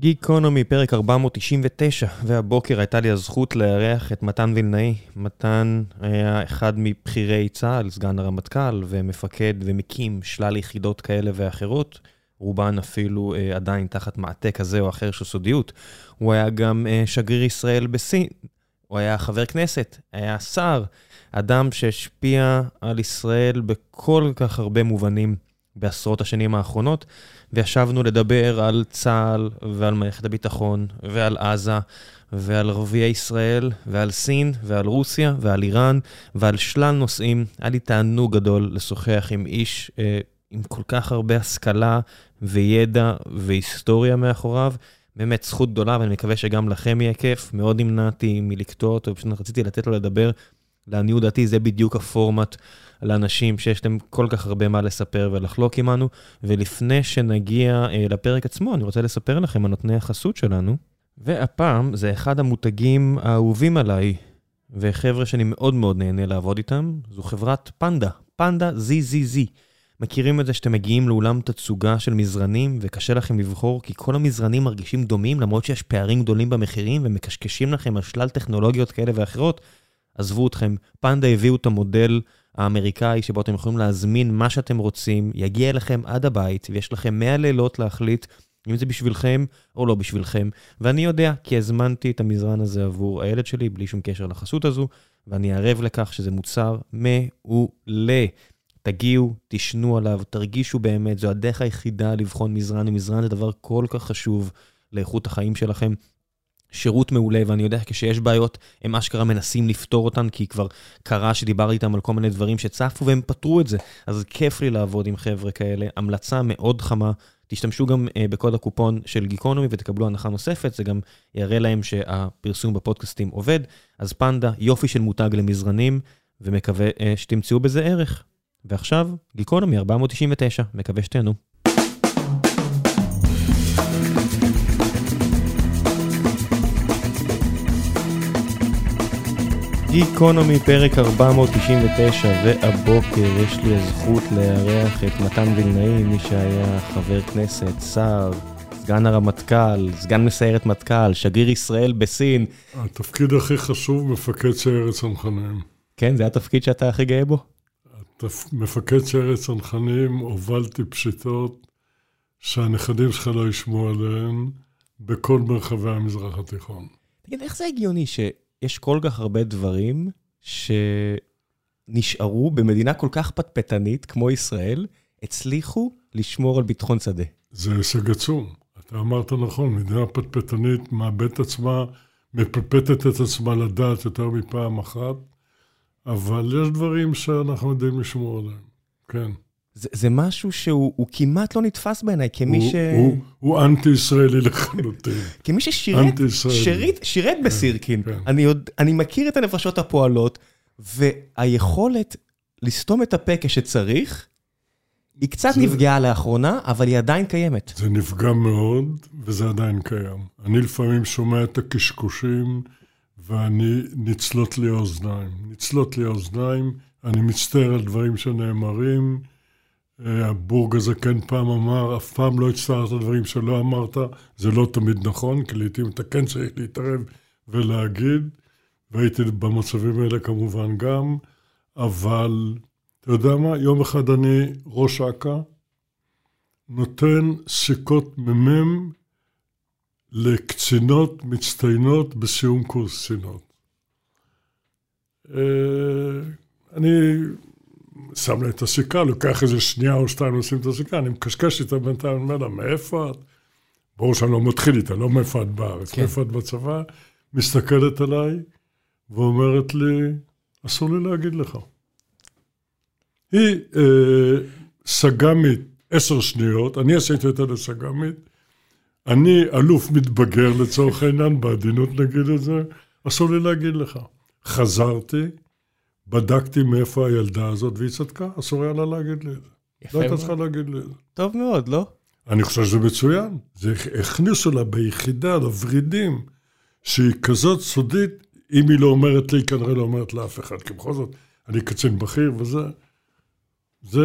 גיקונומי, פרק 499, והבוקר הייתה לי הזכות לארח את מתן וילנאי. מתן היה אחד מבכירי צה"ל, סגן הרמטכ"ל, ומפקד ומקים שלל יחידות כאלה ואחרות, רובן אפילו אה, עדיין תחת מעטה כזה או אחר של סודיות. הוא היה גם אה, שגריר ישראל בסין, הוא היה חבר כנסת, היה שר, אדם שהשפיע על ישראל בכל כך הרבה מובנים בעשרות השנים האחרונות. וישבנו לדבר על צה"ל ועל מערכת הביטחון ועל עזה ועל ערביי ישראל ועל סין ועל רוסיה ועל איראן ועל שלל נושאים. היה לי תענוג גדול לשוחח עם איש אה, עם כל כך הרבה השכלה וידע והיסטוריה מאחוריו. באמת זכות גדולה, ואני מקווה שגם לכם יהיה כיף. מאוד נמנעתי מלקטוע אותו, פשוט רציתי לתת לו לדבר. לעניות דעתי זה בדיוק הפורמט לאנשים שיש להם כל כך הרבה מה לספר ולחלוק עמנו. ולפני שנגיע אה, לפרק עצמו, אני רוצה לספר לכם על נותני החסות שלנו. והפעם זה אחד המותגים האהובים עליי, וחבר'ה שאני מאוד מאוד נהנה לעבוד איתם, זו חברת פנדה, פנדה ZZZ. מכירים את זה שאתם מגיעים לאולם תצוגה של מזרנים וקשה לכם לבחור כי כל המזרנים מרגישים דומים למרות שיש פערים גדולים במחירים ומקשקשים לכם על שלל טכנולוגיות כאלה ואחרות? עזבו אתכם, פנדה הביאו את המודל האמריקאי שבו אתם יכולים להזמין מה שאתם רוצים, יגיע אליכם עד הבית, ויש לכם 100 לילות להחליט אם זה בשבילכם או לא בשבילכם. ואני יודע, כי הזמנתי את המזרן הזה עבור הילד שלי, בלי שום קשר לחסות הזו, ואני ערב לכך שזה מוצר מעולה. תגיעו, תשנו עליו, תרגישו באמת, זו הדרך היחידה לבחון מזרן, ומזרן זה דבר כל כך חשוב לאיכות החיים שלכם. שירות מעולה, ואני יודע כשיש בעיות, הם אשכרה מנסים לפתור אותן, כי כבר קרה שדיברתי איתם על כל מיני דברים שצפו והם פתרו את זה. אז כיף לי לעבוד עם חבר'ה כאלה. המלצה מאוד חמה, תשתמשו גם uh, בקוד הקופון של גיקונומי ותקבלו הנחה נוספת, זה גם יראה להם שהפרסום בפודקאסטים עובד. אז פנדה, יופי של מותג למזרנים, ומקווה uh, שתמצאו בזה ערך. ועכשיו, גיקונומי 499, מקווה שתהנו. גיקונומי פרק 499, והבוקר יש לי הזכות לארח את מתן וילנאי, מי שהיה חבר כנסת, שר, סגן הרמטכ"ל, סגן מסיירת מטכ"ל, שגריר ישראל בסין. התפקיד הכי חשוב, מפקד שיירת צנחנים. כן, זה התפקיד שאתה הכי גאה בו? התפ... מפקד שיירת צנחנים, הובלתי פשיטות שהנכדים שלך לא ישמעו עליהן בכל מרחבי המזרח התיכון. תגיד, איך זה הגיוני ש... יש כל כך הרבה דברים שנשארו במדינה כל כך פטפטנית כמו ישראל, הצליחו לשמור על ביטחון שדה. זה הישג עצום. אתה אמרת נכון, מדינה פטפטנית מאבדת עצמה, מפפטת את עצמה לדעת יותר מפעם אחת, אבל יש דברים שאנחנו יודעים לשמור עליהם, כן. זה, זה משהו שהוא כמעט לא נתפס בעיניי, כמי ש... הוא, אנטי-ישראלי לחלוטין. כמי ששירת שירת, שירת כן, בסירקין. כן. אני מכיר את הנפשות הפועלות, והיכולת לסתום את הפה כשצריך, היא קצת זה... נפגעה לאחרונה, אבל היא עדיין קיימת. זה נפגע מאוד, וזה עדיין קיים. אני לפעמים שומע את הקשקושים, ואני, נצלות לי האוזניים. נצלות לי האוזניים, אני מצטער על דברים שנאמרים. הבורג הזה כן פעם אמר, אף פעם לא הצטערת דברים שלא אמרת, זה לא תמיד נכון, כי לעיתים אתה כן צריך להתערב ולהגיד, והייתי במצבים האלה כמובן גם, אבל אתה יודע מה, יום אחד אני ראש אכ"א, נותן סיכות מ"מ לקצינות מצטיינות בסיום קורס קצינות. אה, אני שם לה את הסיכה, לוקח איזה שנייה או שתיים לשים את הסיכה, אני מקשקש איתה בינתיים, אני אומר לה, מאיפה את? ברור שאני לא מתחיל איתה, לא מאיפה את בארץ, כן. מאיפה את בצבא, מסתכלת עליי ואומרת לי, אסור לי להגיד לך. היא אה, סג"מית עשר שניות, אני עשיתי אותה לסג"מית, אני אלוף מתבגר לצורך העניין, בעדינות נגיד את זה, אסור לי להגיד לך. חזרתי, בדקתי מאיפה הילדה הזאת, והיא צדקה, אסור היה לה להגיד לי את זה. לא הייתה צריכה להגיד לי את זה. טוב מאוד, לא? אני חושב שזה מצוין. זה הכניסו לה ביחידה, לוורידים, שהיא כזאת סודית, אם היא לא אומרת לי, כנראה לא אומרת לאף אחד, כי בכל זאת, אני קצין בכיר וזה. זה,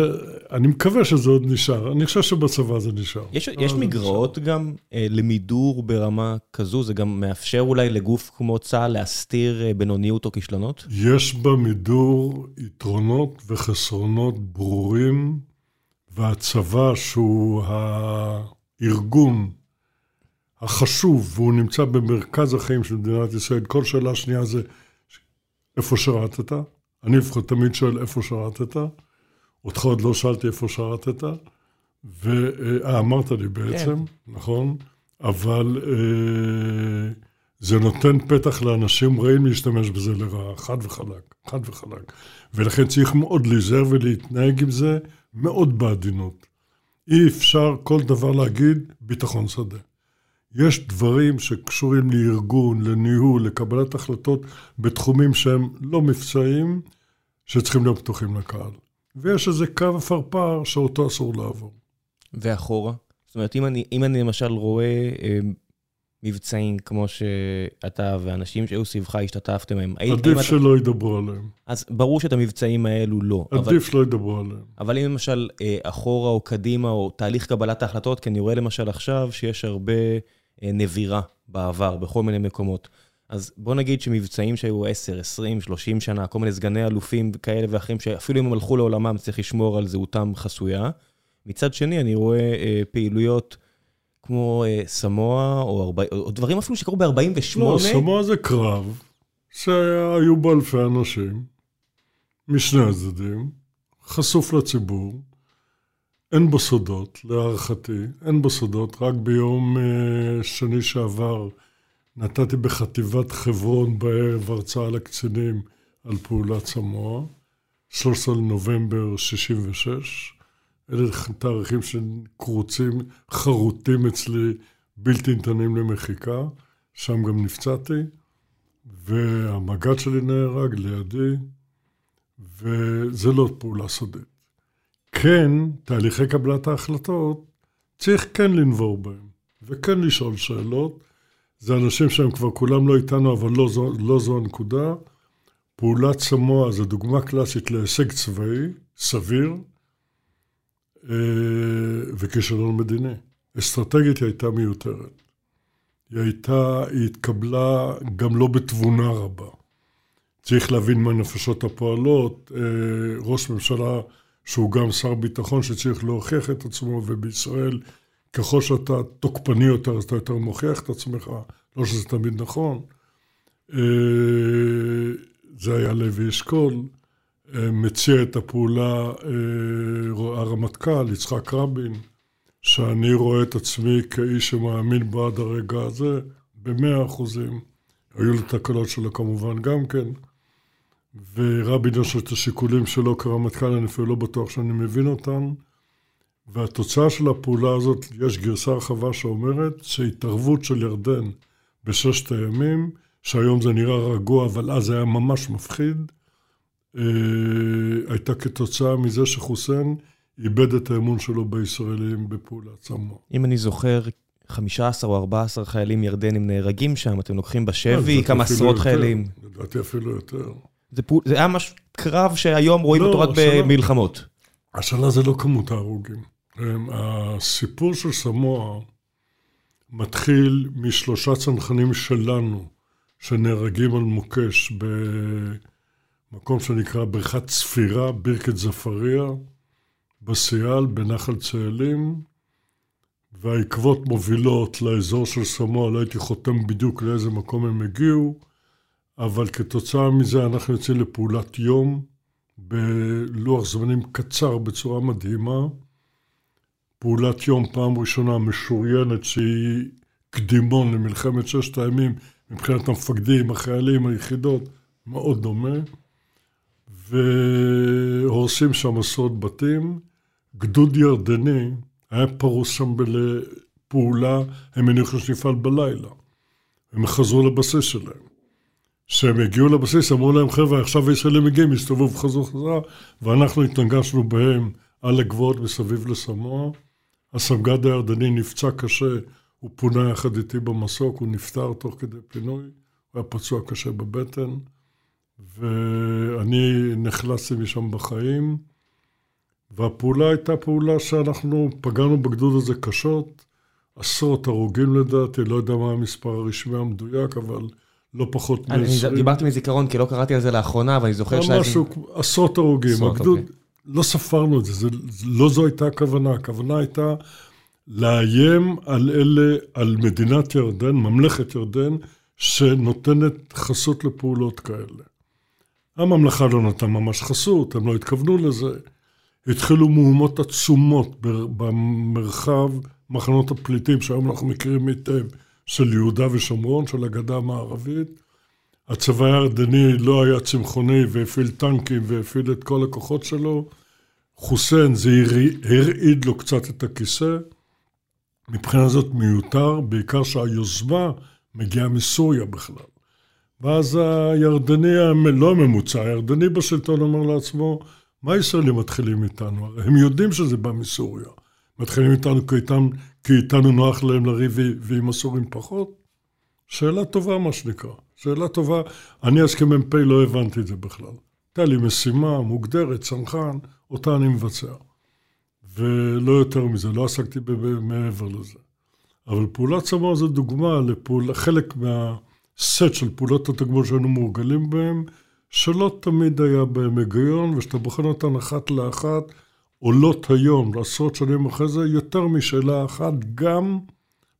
אני מקווה שזה עוד נשאר, אני חושב שבצבא זה נשאר. יש, יש מגרעות נשאר. גם אה, למידור ברמה כזו, זה גם מאפשר אולי לגוף כמו צה"ל להסתיר אה, בינוניות או כישלונות? יש במידור יתרונות וחסרונות ברורים, והצבא, שהוא הארגון החשוב, והוא נמצא במרכז החיים של מדינת ישראל, כל שאלה שנייה זה איפה שירתת? אני לפחות תמיד שואל איפה שירתת? אותך עוד לא שאלתי איפה שרתת, ואמרת לי בעצם, כן. נכון? אבל אה, זה נותן פתח לאנשים רעים להשתמש בזה לרעה, חד וחלק, חד וחלק. ולכן צריך מאוד להיזהר ולהתנהג עם זה מאוד בעדינות. אי אפשר כל דבר להגיד ביטחון שדה. יש דברים שקשורים לארגון, לניהול, לקבלת החלטות בתחומים שהם לא מבצעיים, שצריכים להיות פתוחים לקהל. ויש איזה קו עפרפר שאותו אסור לעבור. ואחורה? זאת אומרת, אם אני, אם אני למשל רואה אה, מבצעים כמו שאתה ואנשים שהיו סביבך השתתפתם הם, עדיף שלא אתה... ידברו עליהם. אז ברור שאת המבצעים האלו לא. עדיף אבל... שלא ידברו עליהם. אבל אם למשל אה, אחורה או קדימה, או תהליך קבלת ההחלטות, כי אני רואה למשל עכשיו שיש הרבה אה, נבירה בעבר, בכל מיני מקומות. אז בוא נגיד שמבצעים שהיו 10, 20, 30 שנה, כל מיני סגני אלופים כאלה ואחרים, שאפילו אם הם הלכו לעולמם, צריך לשמור על זהותם חסויה. מצד שני, אני רואה אה, פעילויות כמו אה, סמואה, או, 40, או דברים אפילו שקרו ב-48. לא, סמואה זה קרב שהיו בו אלפי אנשים, משני הצדדים, חשוף לציבור. אין בו סודות, להערכתי, אין בו סודות. רק ביום אה, שני שעבר נתתי בחטיבת חברון בערב הרצאה לקצינים על פעולת סמואה, 13 לנובמבר 66. אלה תאריכים שקרוצים, חרוטים אצלי, בלתי ניתנים למחיקה. שם גם נפצעתי, והמג"ד שלי נהרג לידי, וזה לא פעולה סודית. כן, תהליכי קבלת ההחלטות, צריך כן לנבור בהם, וכן לשאול שאלות, זה אנשים שהם כבר כולם לא איתנו, אבל לא זו, לא זו הנקודה. פעולת סמוע זו דוגמה קלאסית להישג צבאי, סביר, אה, וכישלון מדיני. אסטרטגית היא הייתה מיותרת. היא הייתה, היא התקבלה גם לא בתבונה רבה. צריך להבין מה נפשות הפועלות. אה, ראש ממשלה שהוא גם שר ביטחון שצריך להוכיח את עצמו, ובישראל ככל שאתה תוקפני יותר, אז אתה יותר מוכיח את עצמך, לא שזה תמיד נכון. אה, זה היה לוי אשכול, אה, מציע את הפעולה אה, הרמטכ"ל, יצחק רבין, שאני רואה את עצמי כאיש שמאמין בו עד הרגע הזה, במאה אחוזים. היו לו תקלות שלו כמובן גם כן. ורבין יש לו את השיקולים שלו כרמטכ"ל, אני אפילו לא בטוח שאני מבין אותם. והתוצאה של הפעולה הזאת, יש גרסה רחבה שאומרת שהתערבות של ירדן בששת הימים, שהיום זה נראה רגוע, אבל אז היה ממש מפחיד, אה, הייתה כתוצאה מזה שחוסיין איבד את האמון שלו בישראלים בפעולת סמואר. אם אני זוכר, 15 או 14 חיילים ירדנים נהרגים שם, אתם לוקחים בשבי כמה עשרות חיילים. לדעתי אפילו יותר. זה, פול, זה היה מש... קרב שהיום רואים לא, אותו רק השנה, במלחמות. השנה זה לא כמות ההרוגים. הסיפור של סמואה מתחיל משלושה צנחנים שלנו שנהרגים על מוקש במקום שנקרא בריכת צפירה, בירקת זפריה, בסיאל, בנחל צאלים, והעקבות מובילות לאזור של סמואה, לא הייתי חותם בדיוק לאיזה מקום הם הגיעו, אבל כתוצאה מזה אנחנו יוצאים לפעולת יום בלוח זמנים קצר בצורה מדהימה. פעולת יום פעם ראשונה משוריינת שהיא קדימון למלחמת ששת הימים מבחינת המפקדים, החיילים, היחידות, מאוד דומה. והורסים שם עשרות בתים. גדוד ירדני היה פרוס שם לפעולה, הם הניחו שנפעל בלילה. הם חזרו לבסיס שלהם. כשהם הגיעו לבסיס, אמרו להם, חבר'ה, עכשיו הישראלים מגיעים, הסתובבו וחזרו חזרה, ואנחנו התנגשנו בהם על הגבעות מסביב לסמוע. הסמג"ד הירדני נפצע קשה, הוא פונה יחד איתי במסוק, הוא נפטר תוך כדי פינוי, הוא היה פצוע קשה בבטן, ואני נחלצתי משם בחיים, והפעולה הייתה פעולה שאנחנו פגענו בגדוד הזה קשות, עשרות הרוגים לדעתי, לא יודע מה המספר הרשמי המדויק, אבל לא פחות מ-20. אני דיברתי מזיכרון, כי לא קראתי על זה לאחרונה, אבל אני זוכר ש... משהו, עשרות הרוגים. עשרות, הגדוד, אוקיי. לא ספרנו את זה, זה, לא זו הייתה הכוונה. הכוונה הייתה לאיים על אלה, על מדינת ירדן, ממלכת ירדן, שנותנת חסות לפעולות כאלה. הממלכה לא נתנה ממש חסות, הם לא התכוונו לזה. התחילו מהומות עצומות במרחב מחנות הפליטים, שהיום אנחנו מכירים היטב, של יהודה ושומרון, של הגדה המערבית. הצבא הירדני לא היה צמחוני והפעיל טנקים והפעיל את כל הכוחות שלו. חוסיין, זה הרעיד לו קצת את הכיסא. מבחינה זאת מיותר, בעיקר שהיוזמה מגיעה מסוריה בכלל. ואז הירדני, לא הממוצע, הירדני בשלטון אומר לעצמו, מה הישראלים מתחילים איתנו? הם יודעים שזה בא מסוריה. מתחילים איתנו כי, איתנו, כי איתנו נוח להם לריב ועם הסורים פחות? שאלה טובה, מה שנקרא. שאלה טובה. אני אז כמ"פ לא הבנתי את זה בכלל. הייתה לי משימה מוגדרת, צנחן, אותה אני מבצע. ולא יותר מזה, לא עסקתי מעבר לזה. אבל פעולת צמר זו דוגמה לפעול, חלק מהסט של פעולות התגמול שהיינו מורגלים בהם, שלא תמיד היה בהם היגיון, ושאתה בוחן אותן אחת לאחת, עולות היום, עשרות שנים אחרי זה, יותר משאלה אחת, גם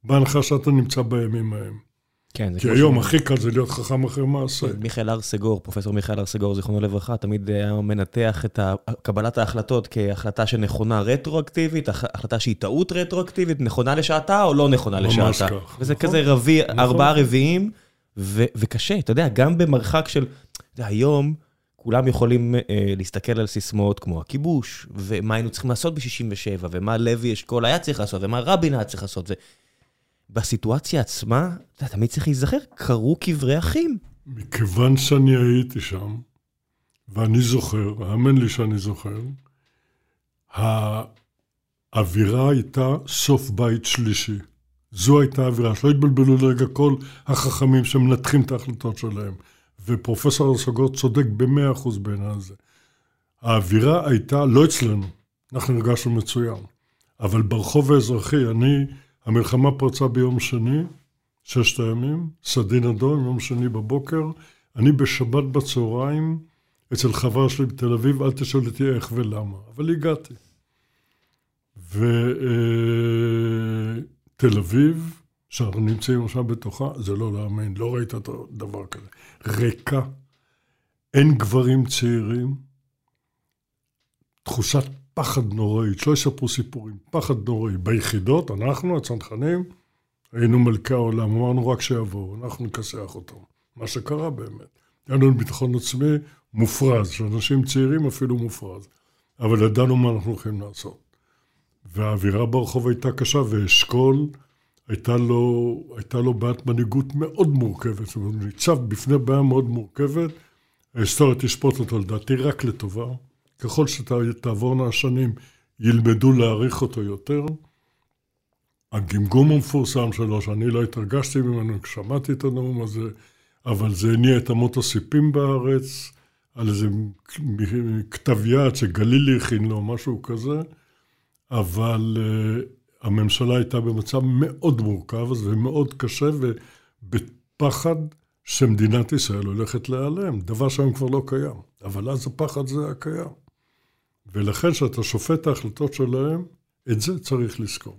בהנחה שאתה נמצא בימים ההם. כן, כי היום הכי קל זה להיות חכם אחרי מעשה. מיכאל הר סגור, פרופסור מיכאל הר סגור, זיכרונו לברכה, תמיד היה מנתח את קבלת ההחלטות כהחלטה שנכונה רטרואקטיבית, החלטה שהיא טעות רטרואקטיבית, נכונה לשעתה או לא נכונה לשעתה. ממש כך. וזה נכון, כזה רביע, נכון. ארבעה רביעים, וקשה, אתה יודע, גם במרחק של... אתה יודע, היום כולם יכולים אה, להסתכל על סיסמאות כמו הכיבוש, ומה היינו צריכים לעשות ב-67', ומה לוי אשכול היה צריך לעשות, ומה רבין היה צריך לעשות. בסיטואציה עצמה, אתה תמיד צריך להיזכר, קרו קברי אחים. מכיוון שאני הייתי שם, ואני זוכר, האמן לי שאני זוכר, האווירה הייתה סוף בית שלישי. זו הייתה האווירה, שלא התבלבלו לרגע כל החכמים שמנתחים את ההחלטות שלהם. ופרופסור הסגור צודק במאה אחוז בעניין הזה. האווירה הייתה, לא אצלנו, אנחנו הרגשנו מצוין, אבל ברחוב האזרחי, אני המלחמה פרצה ביום שני, ששת הימים, סדין אדום, יום שני בבוקר. אני בשבת בצהריים אצל חבר שלי בתל אביב, אל תשאל אותי איך ולמה, אבל הגעתי. ותל אה, אביב, שאנחנו נמצאים עכשיו בתוכה, זה לא להאמין, לא ראית דבר כזה. ריקה, אין גברים צעירים, תחושת פחד נוראי, שלא יספרו סיפורים, פחד נוראי. ביחידות, אנחנו, הצנחנים, היינו מלכי העולם, אמרנו רק שיבואו, אנחנו נכסח אותם. מה שקרה באמת. היה לנו ביטחון עצמי מופרז, שאנשים צעירים אפילו מופרז. אבל ידענו מה אנחנו הולכים לעשות. והאווירה ברחוב הייתה קשה, ואשכול, הייתה לו, הייתה לו בעיית מנהיגות מאוד מורכבת. זאת אומרת, הוא ניצב בפני בעיה מאוד מורכבת. ההיסטוריה תשפוט אותו לדעתי רק לטובה. ככל שתעבורנה השנים, ילמדו להעריך אותו יותר. הגמגום המפורסם שלו, שאני לא התרגשתי ממנו כששמעתי את הנאום הזה, אבל זה הניע את אמות הסיפים בארץ, על איזה כתב יד שגלילי הכין לו, משהו כזה, אבל uh, הממשלה הייתה במצב מאוד מורכב ומאוד קשה ובפחד שמדינת ישראל הולכת להיעלם, דבר שהיום כבר לא קיים, אבל אז הפחד זה היה קיים. ולכן כשאתה שופט את ההחלטות שלהם, את זה צריך לזכור.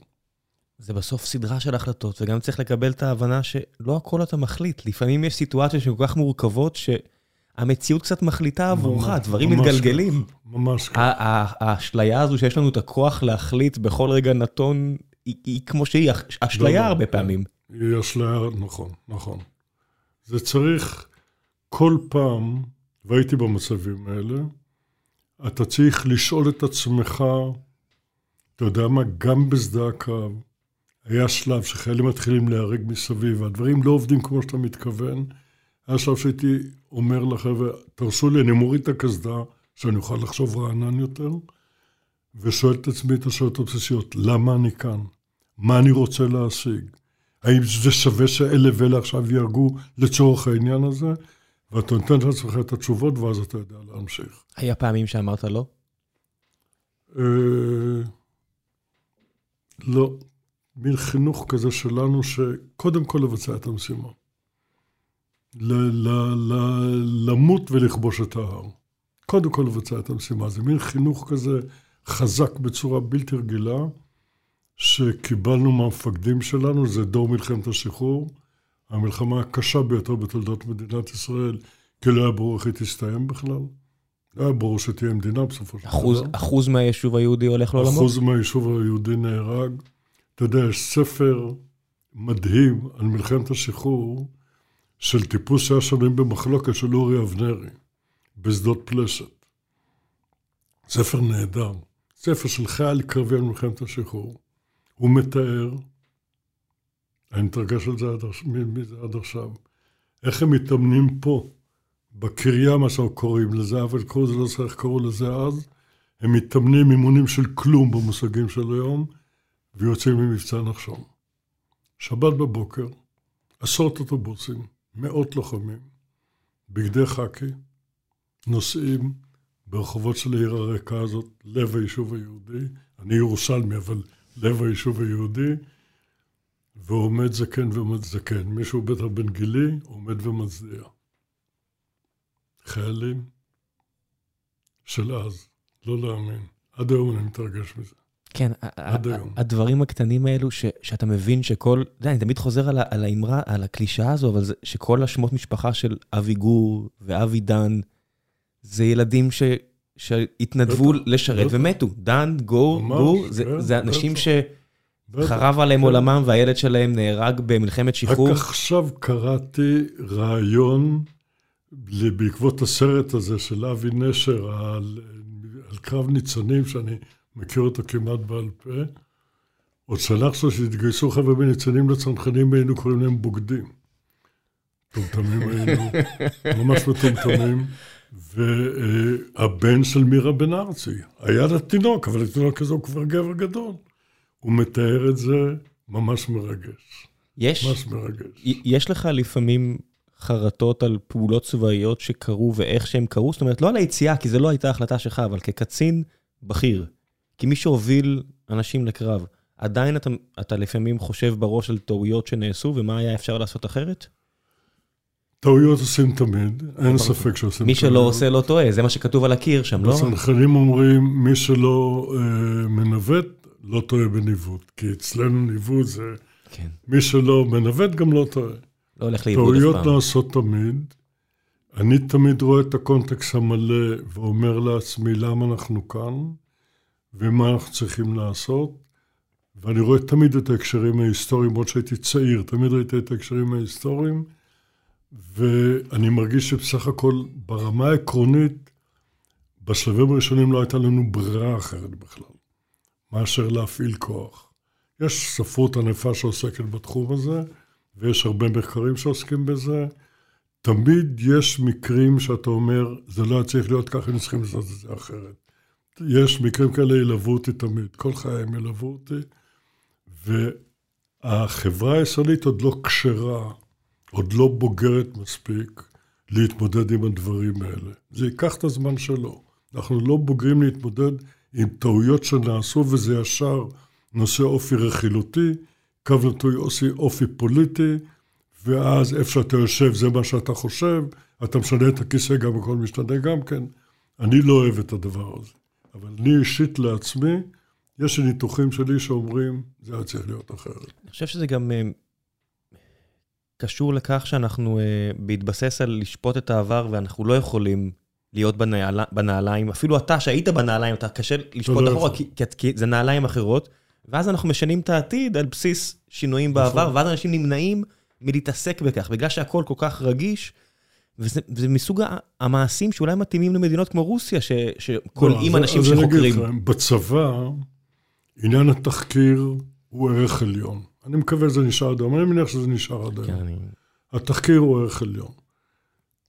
זה בסוף סדרה של החלטות, וגם צריך לקבל את ההבנה שלא הכל אתה מחליט. לפעמים יש סיטואציות שהן כל כך מורכבות, שהמציאות קצת מחליטה עבורך, דברים מתגלגלים. ממש ככה. האשליה הזו שיש לנו את הכוח להחליט בכל רגע נתון, היא, היא כמו שהיא, אשליה לא, לא, הרבה פעמים. היא אשליה, נכון, נכון. זה צריך כל פעם, והייתי במצבים האלה, אתה צריך לשאול את עצמך, אתה יודע מה, גם בשדה הקרב, היה שלב שחיילים מתחילים להיהרג מסביב, והדברים לא עובדים כמו שאתה מתכוון. היה שלב שהייתי אומר לחבר'ה, תרשו לי, אני מוריד את הקסדה, שאני אוכל לחשוב רענן יותר, ושואל את עצמי את השאלות הבסיסיות, למה אני כאן? מה אני רוצה להשיג? האם זה שווה שאלה ואלה עכשיו יהרגו לצורך העניין הזה? ואתה נותן לעצמך את התשובות, ואז אתה יודע להמשיך. היה פעמים שאמרת לא? אה, לא. מין חינוך כזה שלנו, שקודם כל לבצע את המשימה. ל- ל- ל- למות ולכבוש את ההר. קודם כל לבצע את המשימה. זה מין חינוך כזה חזק בצורה בלתי רגילה, שקיבלנו מהמפקדים שלנו, זה דור מלחמת השחרור, המלחמה הקשה ביותר בתולדות מדינת ישראל, כי לא היה ברור איך היא תסתיים בכלל. לא היה ברור שתהיה מדינה בסופו של דבר. אחוז מהיישוב היהודי הולך לעולמו? אחוז מהיישוב היהודי נהרג. אתה יודע, יש ספר מדהים על מלחמת השחרור של טיפוס שהיה שנויים במחלוקת של אורי אבנרי, בשדות פלשת. ספר נהדר. ספר של חייל קרבי על מלחמת השחרור. הוא מתאר, אני מתרגש על זה עד, מזה עד עכשיו, איך הם מתאמנים פה, בקריה, מה שאנחנו קוראים לזה, אבל קראו לזה, לא זוכר איך קראו לזה אז, הם מתאמנים אימונים של כלום במושגים של היום, ויוצאים ממבצע נחשון. שבת בבוקר, עשרות אוטובוסים, מאות לוחמים, בגדי חאקי, נוסעים ברחובות של העיר הריקה הזאת, לב היישוב היהודי, אני ירושלמי, אבל לב היישוב היהודי, ועומד זקן ועומד זקן. מישהו בטח בן גילי, עומד ומצדיע. חיילים של אז, לא להאמין. עד היום אני מתרגש מזה. כן, עד היום. הדברים הקטנים האלו, ש, שאתה מבין שכל, אתה יודע, אני תמיד חוזר על, על האמרה, על הקלישאה הזו, אבל זה, שכל השמות משפחה של אבי גור ואבי דן, זה ילדים ש, שהתנדבו לשרת. ומתו. דן, גור, גור, זה, כן, זה אנשים בטח. בטח. עליהם כן. עולמם והילד שלהם נהרג במלחמת שחרור. רק עכשיו קראתי ראיון בעקבות הסרט הזה של אבי נשר על, על קרב ניצנים, שאני מכיר אותו כמעט בעל פה. עוד שלח שלו שהתגייסו חבר'ה בניצנים לצנחנים והיינו קוראים להם בוגדים. מטומטמים היינו, ממש מטומטמים. והבן של מירה בן ארצי, היה לה תינוק, אבל התינוק הזה הוא כבר גבר גדול. הוא מתאר את זה ממש מרגש. יש, ממש מרגש. יש לך לפעמים חרטות על פעולות צבאיות שקרו ואיך שהם קרו? זאת אומרת, לא על היציאה, כי זו לא הייתה החלטה שלך, אבל כקצין בכיר, כמי שהוביל אנשים לקרב, עדיין אתה, אתה לפעמים חושב בראש על טעויות שנעשו ומה היה אפשר לעשות אחרת? טעויות עושים תמיד, אין ספק שעושים מי טעויות. שלא עושה לא טועה, זה מה שכתוב על הקיר שם, לא? הצנחנים אומרים, מי שלא אה, מנווט, לא טועה בניווט. כי אצלנו ניווט זה, כן, מי שלא מנווט גם לא טועה. לא הולך לאיבוד אף טעויות פעם. נעשות תמיד. אני תמיד רואה את הקונטקסט המלא ואומר לעצמי למה אנחנו כאן ומה אנחנו צריכים לעשות. ואני רואה תמיד את ההקשרים ההיסטוריים, עוד שהייתי צעיר, תמיד ראיתי את ההקשרים ההיסטוריים, ואני מרגיש שבסך הכל ברמה העקרונית, בשלבים הראשונים לא הייתה לנו ברירה אחרת בכלל, מאשר להפעיל כוח. יש ספרות ענפה שעוסקת בתחום הזה, ויש הרבה מחקרים שעוסקים בזה. תמיד יש מקרים שאתה אומר, זה לא היה צריך להיות ככה, היינו צריכים לעשות את זה אחרת. יש מקרים כאלה ילוו אותי תמיד, כל חיי הם ילוו אותי, והחברה הישראלית עוד לא כשרה, עוד לא בוגרת מספיק להתמודד עם הדברים האלה. זה ייקח את הזמן שלו. אנחנו לא בוגרים להתמודד עם טעויות שנעשו, וזה ישר נושא אופי רכילותי, קו נטוי אופי, אופי פוליטי, ואז איפה שאתה יושב זה מה שאתה חושב, אתה משנה את הכיסא, גם הכל משתנה גם כן. אני לא אוהב את הדבר הזה. אבל אני אישית לעצמי, יש ניתוחים שלי שאומרים, זה היה צריך להיות אחרת. אני חושב שזה גם אה, קשור לכך שאנחנו, אה, בהתבסס על לשפוט את העבר, ואנחנו לא יכולים להיות בנעל, בנעליים, אפילו אתה שהיית בנעליים, אתה קשה לשפוט לא אחורה, יכול. כי, כי, כי זה נעליים אחרות, ואז אנחנו משנים את העתיד על בסיס שינויים נכון. בעבר, ואז אנשים נמנעים מלהתעסק בכך, בגלל שהכל כל כך רגיש. וזה, וזה מסוג המעשים שאולי מתאימים למדינות כמו רוסיה, ש, שכולאים לא, אז- אנשים אז אני אגיד שחוקרים. בצבא, עניין התחקיר הוא ערך עליון. אני מקווה שזה נשאר עד היום, אני מניח שזה נשאר עד כן, היום. אני... התחקיר הוא ערך עליון.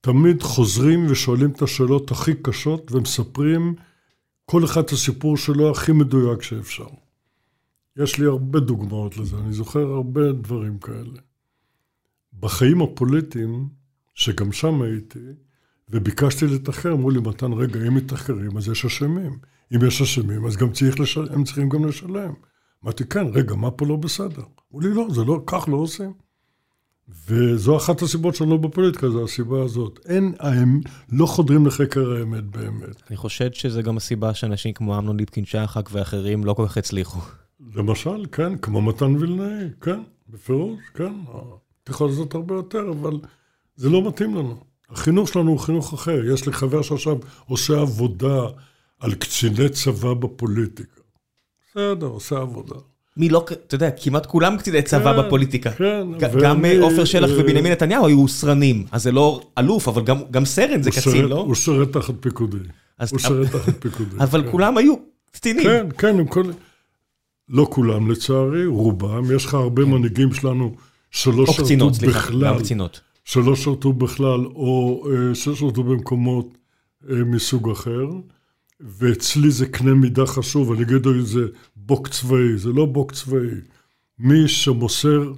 תמיד חוזרים ושואלים את השאלות הכי קשות ומספרים כל אחד את הסיפור שלו הכי מדויק שאפשר. יש לי הרבה דוגמאות לזה, אני זוכר הרבה דברים כאלה. בחיים הפוליטיים, שגם שם הייתי, וביקשתי לתחקר, אמרו לי, מתן, רגע, אם מתחקרים, אז יש אשמים. אם יש אשמים, אז גם צריך לשלם, הם צריכים גם לשלם. אמרתי, כן, רגע, מה פה לא בסדר? אמרו לי, לא, זה לא, כך לא עושים. וזו אחת הסיבות שאני לא בפוליטיקה, זו הסיבה הזאת. אין, הם לא חודרים לחקר האמת באמת. אני חושד שזה גם הסיבה שאנשים כמו אמנון ליפקין שחק ואחרים לא כל כך הצליחו. למשל, כן, כמו מתן וילנאי, כן, בפירוש, כן. יכול לעשות הרבה יותר, אבל זה לא מתאים לנו. החינוך שלנו הוא חינוך אחר. יש לי חבר שעכשיו עושה עבודה על קציני צבא בפוליטיקה. בסדר, עושה עבודה. מי לא, אתה יודע, כמעט כולם קציני צבא כן, בפוליטיקה. כן. גם ואני, עופר שלח אה, ובנימין נתניהו היו סרנים, אז זה לא אלוף, אבל גם, גם סרן זה קצין, לא? הוא שירת תחת פיקודי. הוא שירת תחת פיקודי. אבל כן. כולם היו קצינים. כן, כן, הם כל... לא כולם לצערי, רובם. יש לך הרבה מנהיגים שלנו שלא כן. או שרתו קצינות, סליחה, בכלל. גם קצינות. שלא שרתו בכלל, או אה, ששרתו במקומות אה, מסוג אחר. ואצלי זה קנה מידה חשוב, אני אגיד את זה בוק צבאי, זה לא בוק צבאי. מי שמוסר,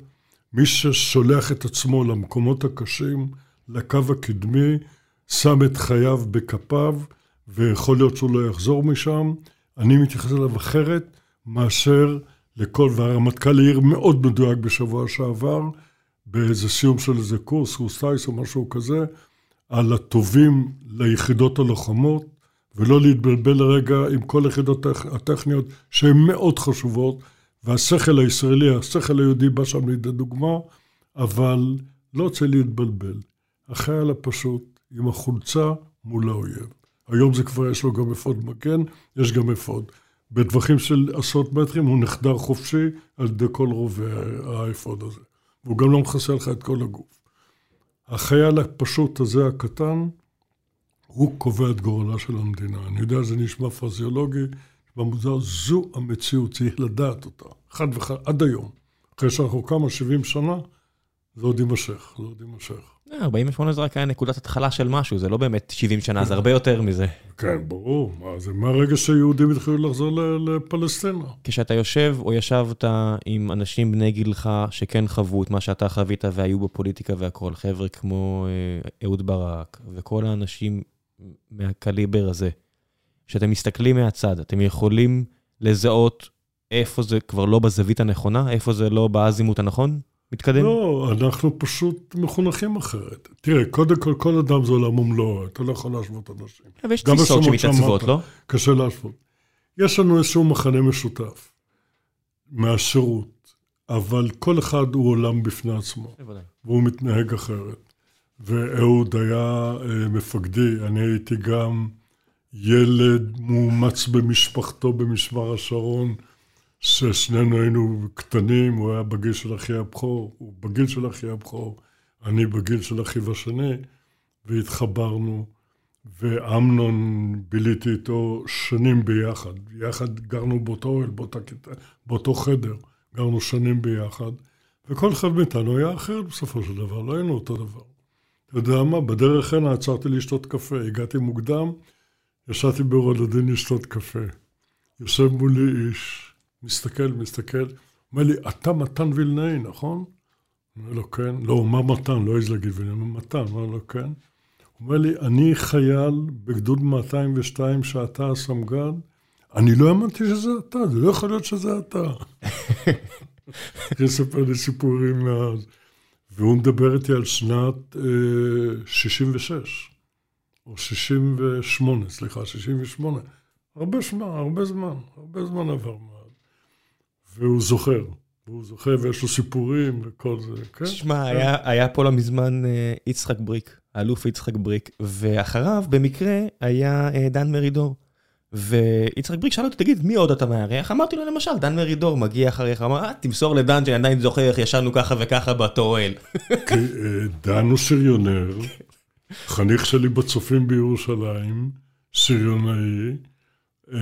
מי ששולח את עצמו למקומות הקשים, לקו הקדמי, שם את חייו בכפיו, ויכול להיות שהוא לא יחזור משם. אני מתייחס אליו אחרת מאשר לכל, והרמטכ"ל העיר מאוד מדויק בשבוע שעבר, באיזה סיום של איזה קורס, קורס טייס או משהו כזה, על הטובים ליחידות הלוחמות, ולא להתבלבל לרגע עם כל היחידות הטכ- הטכניות שהן מאוד חשובות, והשכל הישראלי, השכל היהודי בא שם לידי דוגמה, אבל לא רוצה להתבלבל. החייל הפשוט עם החולצה מול האויב. היום זה כבר יש לו גם אפוד מגן, יש גם אפוד. בטווחים של עשרות מטרים הוא נחדר חופשי על ידי כל רובי האפוד הזה. והוא גם לא מכסה לך את כל הגוף. החייל הפשוט הזה, הקטן, הוא קובע את גורלה של המדינה. אני יודע, זה נשמע פרזיולוגי, נשמע מוזר, זו המציאות, צריך לדעת אותה. חד וחד, עד היום. אחרי שאנחנו כמה, 70 שנה, זה עוד יימשך, זה עוד יימשך. אה, 48 זה רק היה נקודת התחלה של משהו, זה לא באמת 70 שנה, זה הרבה יותר מזה. כן, ברור. מה, זה מהרגע שיהודים התחילו לחזור לפלסטינה. כשאתה יושב או ישבת עם אנשים בני גילך שכן חוו את מה שאתה חווית והיו בפוליטיקה והכול, חבר'ה כמו אה, אהוד ברק וכל האנשים מהקליבר הזה, שאתם מסתכלים מהצד, אתם יכולים לזהות איפה זה כבר לא בזווית הנכונה, איפה זה לא באזימוט הנכון? מתקדם? לא, אנחנו פשוט מחונכים אחרת. תראה, קודם כל, כל אדם זה עולם ומלואו, אתה לא יכול להשוות אנשים. אבל יש תפיסות שמתעצבות. לא? קשה להשוות. יש לנו איזשהו מחנה משותף מהשירות, אבל כל אחד הוא עולם בפני עצמו, בוודאי. והוא מתנהג אחרת. ואהוד היה אה, מפקדי, אני הייתי גם ילד מאומץ במשפחתו במשמר השרון, ששנינו היינו קטנים, הוא היה בגיל של אחי הבכור, הוא בגיל של אחי הבכור, אני בגיל של אחיו השני, והתחברנו. ואמנון ביליתי איתו שנים ביחד. יחד גרנו באותו אוהל, באותו חדר, גרנו שנים ביחד, וכל אחד מאיתנו היה אחר בסופו של דבר, לא היינו אותו דבר. אתה יודע מה, בדרך הנה עצרתי לשתות קפה, הגעתי מוקדם, ישבתי ברולדין לשתות קפה. יושב מולי איש, מסתכל, מסתכל, אומר לי, אתה מתן וילנאי, נכון? אומר לו, כן. לא, מה מתן? לא העז להגיד וילנאי, מתן, אומר לו, כן. אומר לי, אני חייל בגדוד 202 שאתה הסמג"ד, אני לא האמנתי שזה אתה, זה לא יכול להיות שזה אתה. הוא ספר לי סיפורים מאז. והוא מדבר איתי על שנת אה, 66, או 68, סליחה, 68. הרבה זמן, הרבה זמן, הרבה זמן עבר מאז. והוא זוכר, והוא זוכר ויש לו סיפורים וכל זה, כן? תשמע, היה, היה פה לא מזמן אה, יצחק בריק, האלוף יצחק בריק, ואחריו במקרה היה אה, דן מרידור. ויצחק בריק שאל אותי, תגיד, מי עוד אתה מארח? אמרתי לו, למשל, דן מרידור מגיע אחריך, אמר, אה, תמסור לדן שאני עדיין זוכר איך ישנו ככה וככה באותו אוהל. אה, דן הוא שריונר, חניך שלי בצופים בירושלים, שריונאי, אה,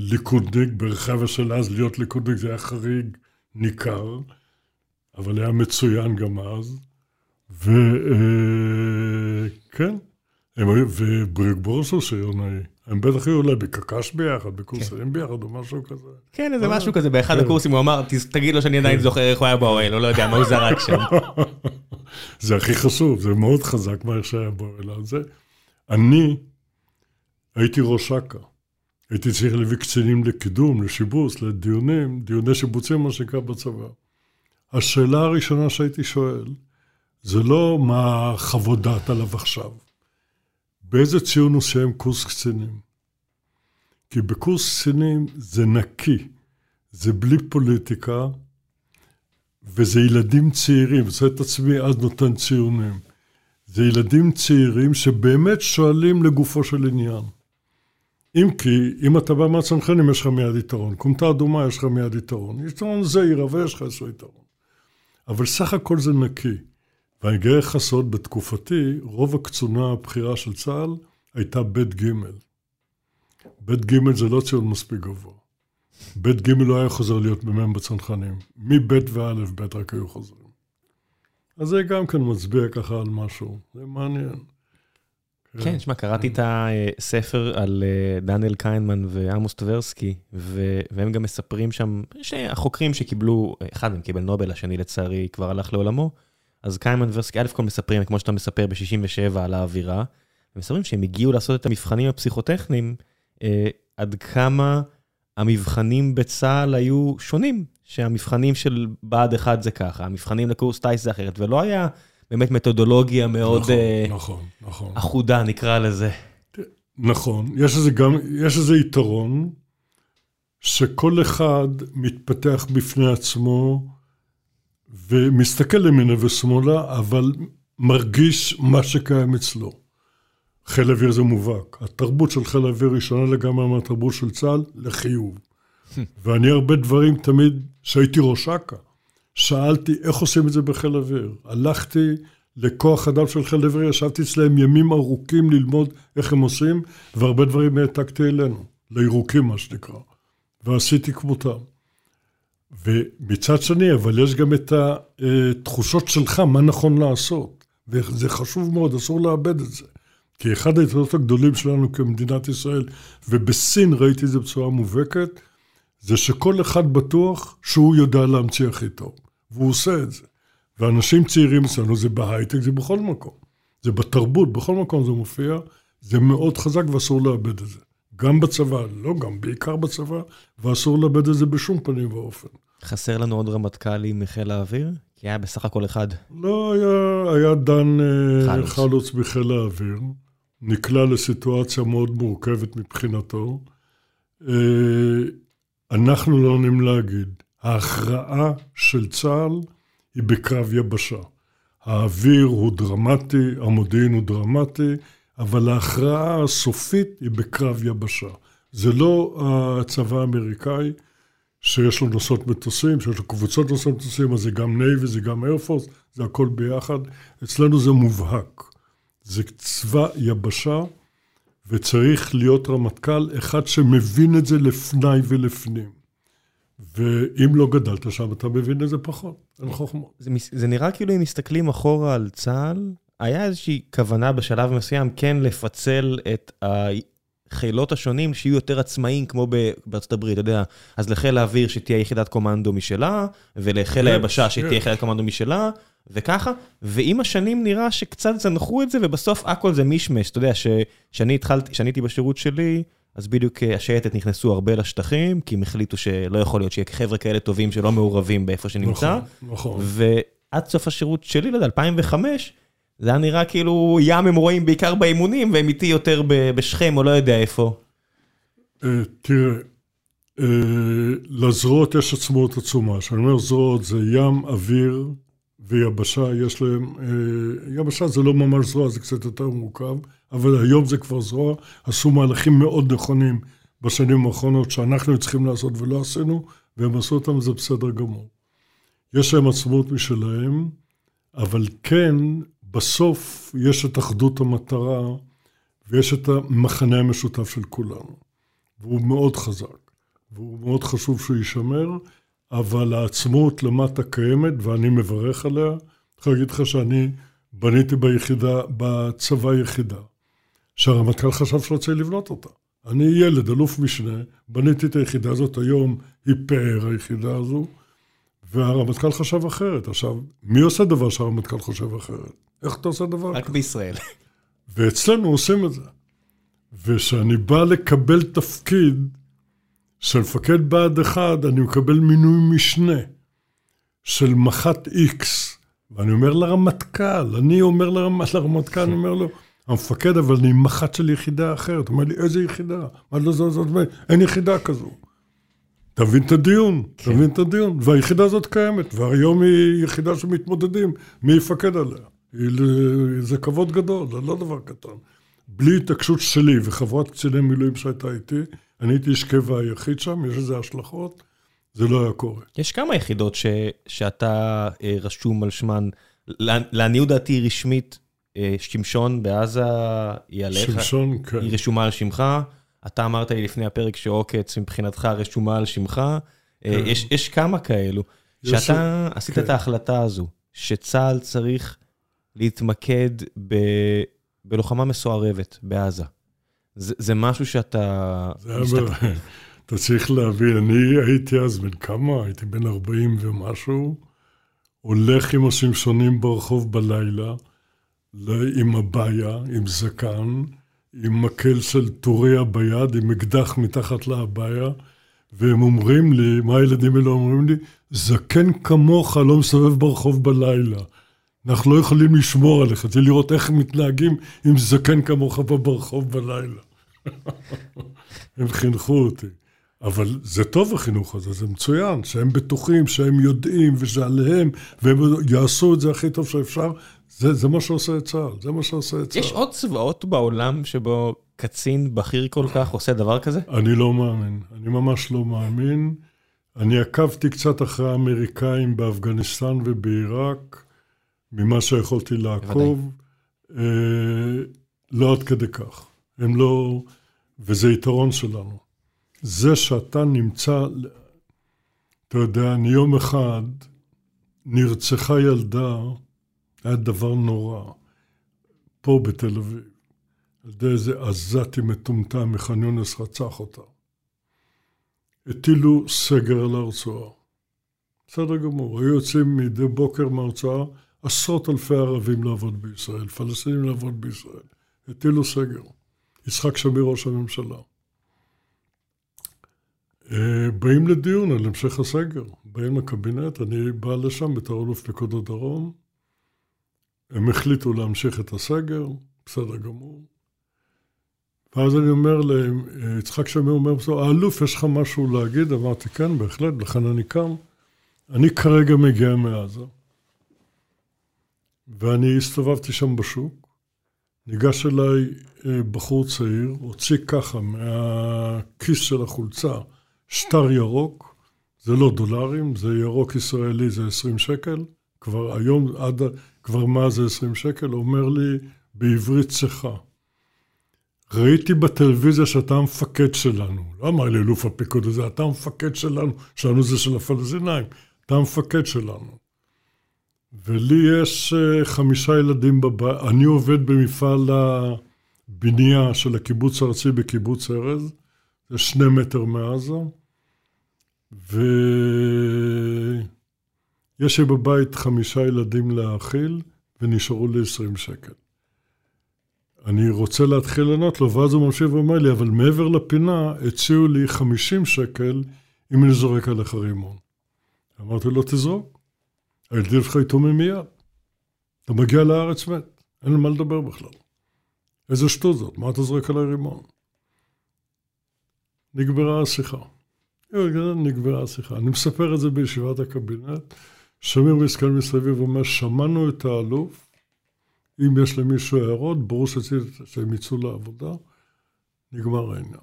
ליכודניק, ברחבה של אז להיות ליכודניק זה היה חריג ניכר, אבל היה מצוין גם אז. וכן, ובריק בורס הוא שריונאי. הם בטח היו אולי בקק"ש ביחד, בקורסים ביחד או משהו כזה. כן, איזה אה, משהו כזה, באחד כן. הקורסים הוא אמר, "תס- תגיד לו שאני עדיין זוכר איך הוא היה באוהל, או לא יודע מה הוא זרק שם. זה הכי חשוב, זה מאוד חזק מה שהיה באוהל הזה. אני הייתי ראש אכ"א. הייתי צריך להביא קצינים לקידום, לשיבוץ, לדיונים, דיוני שיבוצים, מה שנקרא בצבא. השאלה הראשונה שהייתי שואל, זה לא מה חוות דעת עליו עכשיו. באיזה ציון הוא סיים קורס קצינים? כי בקורס קצינים זה נקי, זה בלי פוליטיקה, וזה ילדים צעירים, זה את עצמי אז נותן ציונים. זה ילדים צעירים שבאמת שואלים לגופו של עניין. אם כי, אם אתה בא מהצנחנים, יש לך מיד יתרון. כומתה אדומה, יש לך מיד יתרון. יתרון זעיר, אבל יש לך איזשהו יתרון. אבל סך הכל זה נקי. ואני גאה לך סוד, בתקופתי, רוב הקצונה הבכירה של צה"ל הייתה בית ג'. בית ג' זה לא ציון מספיק גבוה. בית ג' לא היה חוזר להיות במ"ם בצנחנים. מבית ואלף בית רק היו חוזרים. אז זה גם כן מצביע ככה על משהו, זה מעניין. כן, תשמע, קראתי את הספר על אה, דניאל קיינמן ועמוס טברסקי, והם גם מספרים שם, שהחוקרים שקיבלו, אחד מהם קיבל נובל, השני לצערי כבר הלך לעולמו, אז קיינמן וורסקי, א' כל מספרים, כמו שאתה מספר ב-67 על האווירה, ומספרים שהם הגיעו לעשות את המבחנים הפסיכוטכניים, אה, עד כמה המבחנים בצה"ל היו שונים, שהמבחנים של בה"ד 1 זה ככה, המבחנים לקורס טיס זה אחרת, ולא היה באמת מתודולוגיה מאוד נכון, uh, נכון, נכון. אחודה, נקרא לזה. נכון, יש לזה גם, יש לזה יתרון, שכל אחד מתפתח בפני עצמו ומסתכל למינה ושמאלה, אבל מרגיש מה שקיים אצלו. חיל אוויר זה מובהק. התרבות של חיל אוויר היא שונה לגמרי מהתרבות של צה"ל, לחיוב. ואני הרבה דברים תמיד, כשהייתי ראש אכ"א, שאלתי איך עושים את זה בחיל אוויר. הלכתי לכוח אדם של חיל אוויר, ישבתי אצלם ימים ארוכים ללמוד איך הם עושים, והרבה דברים העתקתי אלינו, לירוקים מה שנקרא, ועשיתי כמותם. ומצד שני, אבל יש גם את התחושות שלך, מה נכון לעשות. וזה חשוב מאוד, אסור לאבד את זה. כי אחד היתרונות הגדולים שלנו כמדינת ישראל, ובסין ראיתי את זה בצורה מובהקת, זה שכל אחד בטוח שהוא יודע להמציא הכי טוב, והוא עושה את זה. ואנשים צעירים אצלנו, זה בהייטק, זה בכל מקום. זה בתרבות, בכל מקום זה מופיע, זה מאוד חזק ואסור לאבד את זה. גם בצבא, לא גם, בעיקר בצבא, ואסור לאבד את זה בשום פנים ואופן. חסר לנו עוד רמטכ"לים מחיל האוויר? כי היה בסך הכל אחד. לא, היה, היה דן אה, חלוץ, חלוץ בחיל האוויר, נקלע לסיטואציה מאוד מורכבת מבחינתו. אה, אנחנו לא עוינים להגיד, ההכרעה של צה"ל היא בקרב יבשה. האוויר הוא דרמטי, המודיעין הוא דרמטי, אבל ההכרעה הסופית היא בקרב יבשה. זה לא הצבא האמריקאי שיש לו נושאות מטוסים, שיש לו קבוצות נושאות מטוסים, אז זה גם Navy, זה גם Air Force, זה הכל ביחד. אצלנו זה מובהק. זה צבא יבשה, וצריך להיות רמטכ"ל אחד שמבין את זה לפני ולפנים. ואם לא גדלת שם, אתה מבין את זה פחות, אין חוכמות. זה, זה נראה כאילו אם מסתכלים אחורה על צה"ל, היה איזושהי כוונה בשלב מסוים כן לפצל את החילות השונים שיהיו יותר עצמאיים, כמו בארצות הברית, אתה יודע, אז לחיל האוויר שתהיה יחידת קומנדו משלה, ולחיל היבשה שתהיה יחידת קומנדו משלה, וככה, ועם השנים נראה שקצת זנחו את זה, ובסוף הכל זה מישמש, אתה יודע, כשאני התחלתי, כשאני הייתי בשירות שלי, אז בדיוק אה, השייטת נכנסו הרבה לשטחים, כי הם החליטו שלא יכול להיות שיהיה חבר'ה כאלה טובים שלא מעורבים באיפה שנמצא. נכון, נכון. ועד סוף השירות שלי, לא יודע, 2005, זה היה נראה כאילו ים הם רואים בעיקר באימונים, והם איתי יותר בשכם או לא יודע איפה. אה, תראה, אה, לזרועות יש עצמאות עצומה. כשאני אומר זרועות זה ים, אוויר ויבשה, יש להם... יבשה זה לא ממש זרוע, זה קצת יותר מורכב. אבל היום זה כבר זרוע, עשו מהלכים מאוד נכונים בשנים האחרונות שאנחנו צריכים לעשות ולא עשינו, והם עשו אותם, זה בסדר גמור. יש להם עצמאות משלהם, אבל כן, בסוף יש את אחדות המטרה ויש את המחנה המשותף של כולנו. והוא מאוד חזק, והוא מאוד חשוב שהוא יישמר, אבל העצמאות למטה קיימת ואני מברך עליה. אני יכול להגיד לך שאני בניתי ביחידה, בצבא יחידה. שהרמטכ"ל חשב שרוצה לבנות אותה. אני ילד, אלוף משנה, בניתי את היחידה הזאת, היום היא פאר היחידה הזו, והרמטכ"ל חשב אחרת. עכשיו, מי עושה דבר שהרמטכ"ל חושב אחרת? איך אתה עושה דבר כזה? רק בישראל. ואצלנו עושים את זה. וכשאני בא לקבל תפקיד של מפקד בה"ד 1, אני מקבל מינוי משנה של מח"ט איקס. ואני אומר לרמטכ"ל, אני אומר לרמטכ"ל, לרמטכ"ל, אני אומר לו, המפקד, אבל אני מח"ט של יחידה אחרת. הוא אומר לי, איזה יחידה? מה לא זאת, זאת, אין יחידה כזו. אתה מבין את הדיון, כן. מבין את הדיון. והיחידה הזאת קיימת, והיום היא יחידה שמתמודדים, מי יפקד עליה? זה כבוד גדול, זה לא דבר קטן. בלי התעקשות שלי וחברת קציני מילואים שהייתה איתי, אני הייתי איש קבע היחיד שם, יש לזה השלכות, זה לא היה קורה. יש כמה יחידות ש, שאתה אה, רשום על שמן. לענ- לעניות דעתי רשמית, אה, שמשון בעזה היא עליך, שמשון, כן. היא רשומה על שמך. אתה אמרת לי לפני הפרק שעוקץ מבחינתך רשומה על שמך. אה, כן. יש, יש כמה כאלו. יש- שאתה עשית כן. את ההחלטה הזו, שצה"ל צריך להתמקד ב, בלוחמה מסוערבת בעזה. זה, זה משהו שאתה... זה מסתכל- אתה צריך להבין, אני הייתי אז בן כמה? הייתי בן 40 ומשהו, הולך עם השמשונים ברחוב בלילה, ל- עם הבעיה, עם זקן, עם מקל של טוריה ביד, עם אקדח מתחת לבעיה, והם אומרים לי, מה הילדים האלה אומרים לי? זקן כמוך לא מסתובב ברחוב בלילה. אנחנו לא יכולים לשמור עליך, זה לראות איך הם מתנהגים עם זקן כמוך ברחוב בלילה. הם חינכו אותי. אבל זה טוב החינוך הזה, זה מצוין, שהם בטוחים, שהם יודעים וזה עליהם, והם יעשו את זה הכי טוב שאפשר. זה, זה מה שעושה את צה"ל, זה מה שעושה את צה"ל. יש עוד צבאות בעולם שבו קצין בכיר כל כך עושה דבר כזה? אני לא מאמין, אני ממש לא מאמין. אני עקבתי קצת אחרי האמריקאים באפגניסטן ובעיראק, ממה שיכולתי לעקוב. אה, לא עד כדי כך. הם לא... וזה יתרון שלנו. זה שאתה נמצא... אתה יודע, אני יום אחד נרצחה ילדה, היה דבר נורא, פה בתל אביב. על ידי איזה עזתי מטומטם מח'אן יונס רצח אותה. הטילו סגר על הרצועה. בסדר גמור, היו יוצאים מדי בוקר מהרצועה עשרות אלפי ערבים לעבוד בישראל, פלסטינים לעבוד בישראל. הטילו סגר. יצחק שמיר ראש הממשלה. אה, באים לדיון על המשך הסגר. באים לקבינט, אני בא לשם בתור אלוף פיקוד הדרום. הם החליטו להמשיך את הסגר, בסדר גמור. ואז אני אומר להם, אה, יצחק שמיר אומר האלוף, יש לך משהו להגיד? אמרתי, כן, בהחלט, לכן אני קם. אני כרגע מגיע מעזה, ואני הסתובבתי שם בשוק. ניגש אליי אה, בחור צעיר, הוציא ככה מהכיס של החולצה שטר ירוק, זה לא דולרים, זה ירוק ישראלי, זה 20 שקל, כבר היום, עד, כבר מה זה 20 שקל, אומר לי בעברית צחה. ראיתי בטלוויזיה שאתה המפקד שלנו. לא אמר לי אלוף הפיקוד הזה, אתה המפקד שלנו, שלנו זה של הפלסטינאים, אתה המפקד שלנו. ולי יש uh, חמישה ילדים בבית, אני עובד במפעל הבנייה של הקיבוץ הארצי בקיבוץ ארז, זה שני מטר מעזה, ויש לי בבית חמישה ילדים להאכיל, ונשארו לי עשרים שקל. אני רוצה להתחיל לענות לו, ואז הוא ממשיך ואומר לי, אבל מעבר לפינה הציעו לי 50 שקל אם אני זורק עליך רימון. אמרתי לו, תזרוק. הילדים שלך יתומים מיד. אתה מגיע לארץ מת, אין על מה לדבר בכלל. איזה שטות זאת, מה אתה זורק עליי רימון? נגמרה השיחה. נגמרה השיחה. אני מספר את זה בישיבת הקבינט, שמיר מסתכל מסביב ואומר, שמענו את האלוף, אם יש למישהו הערות, ברור שהם יצאו לעבודה, נגמר העניין.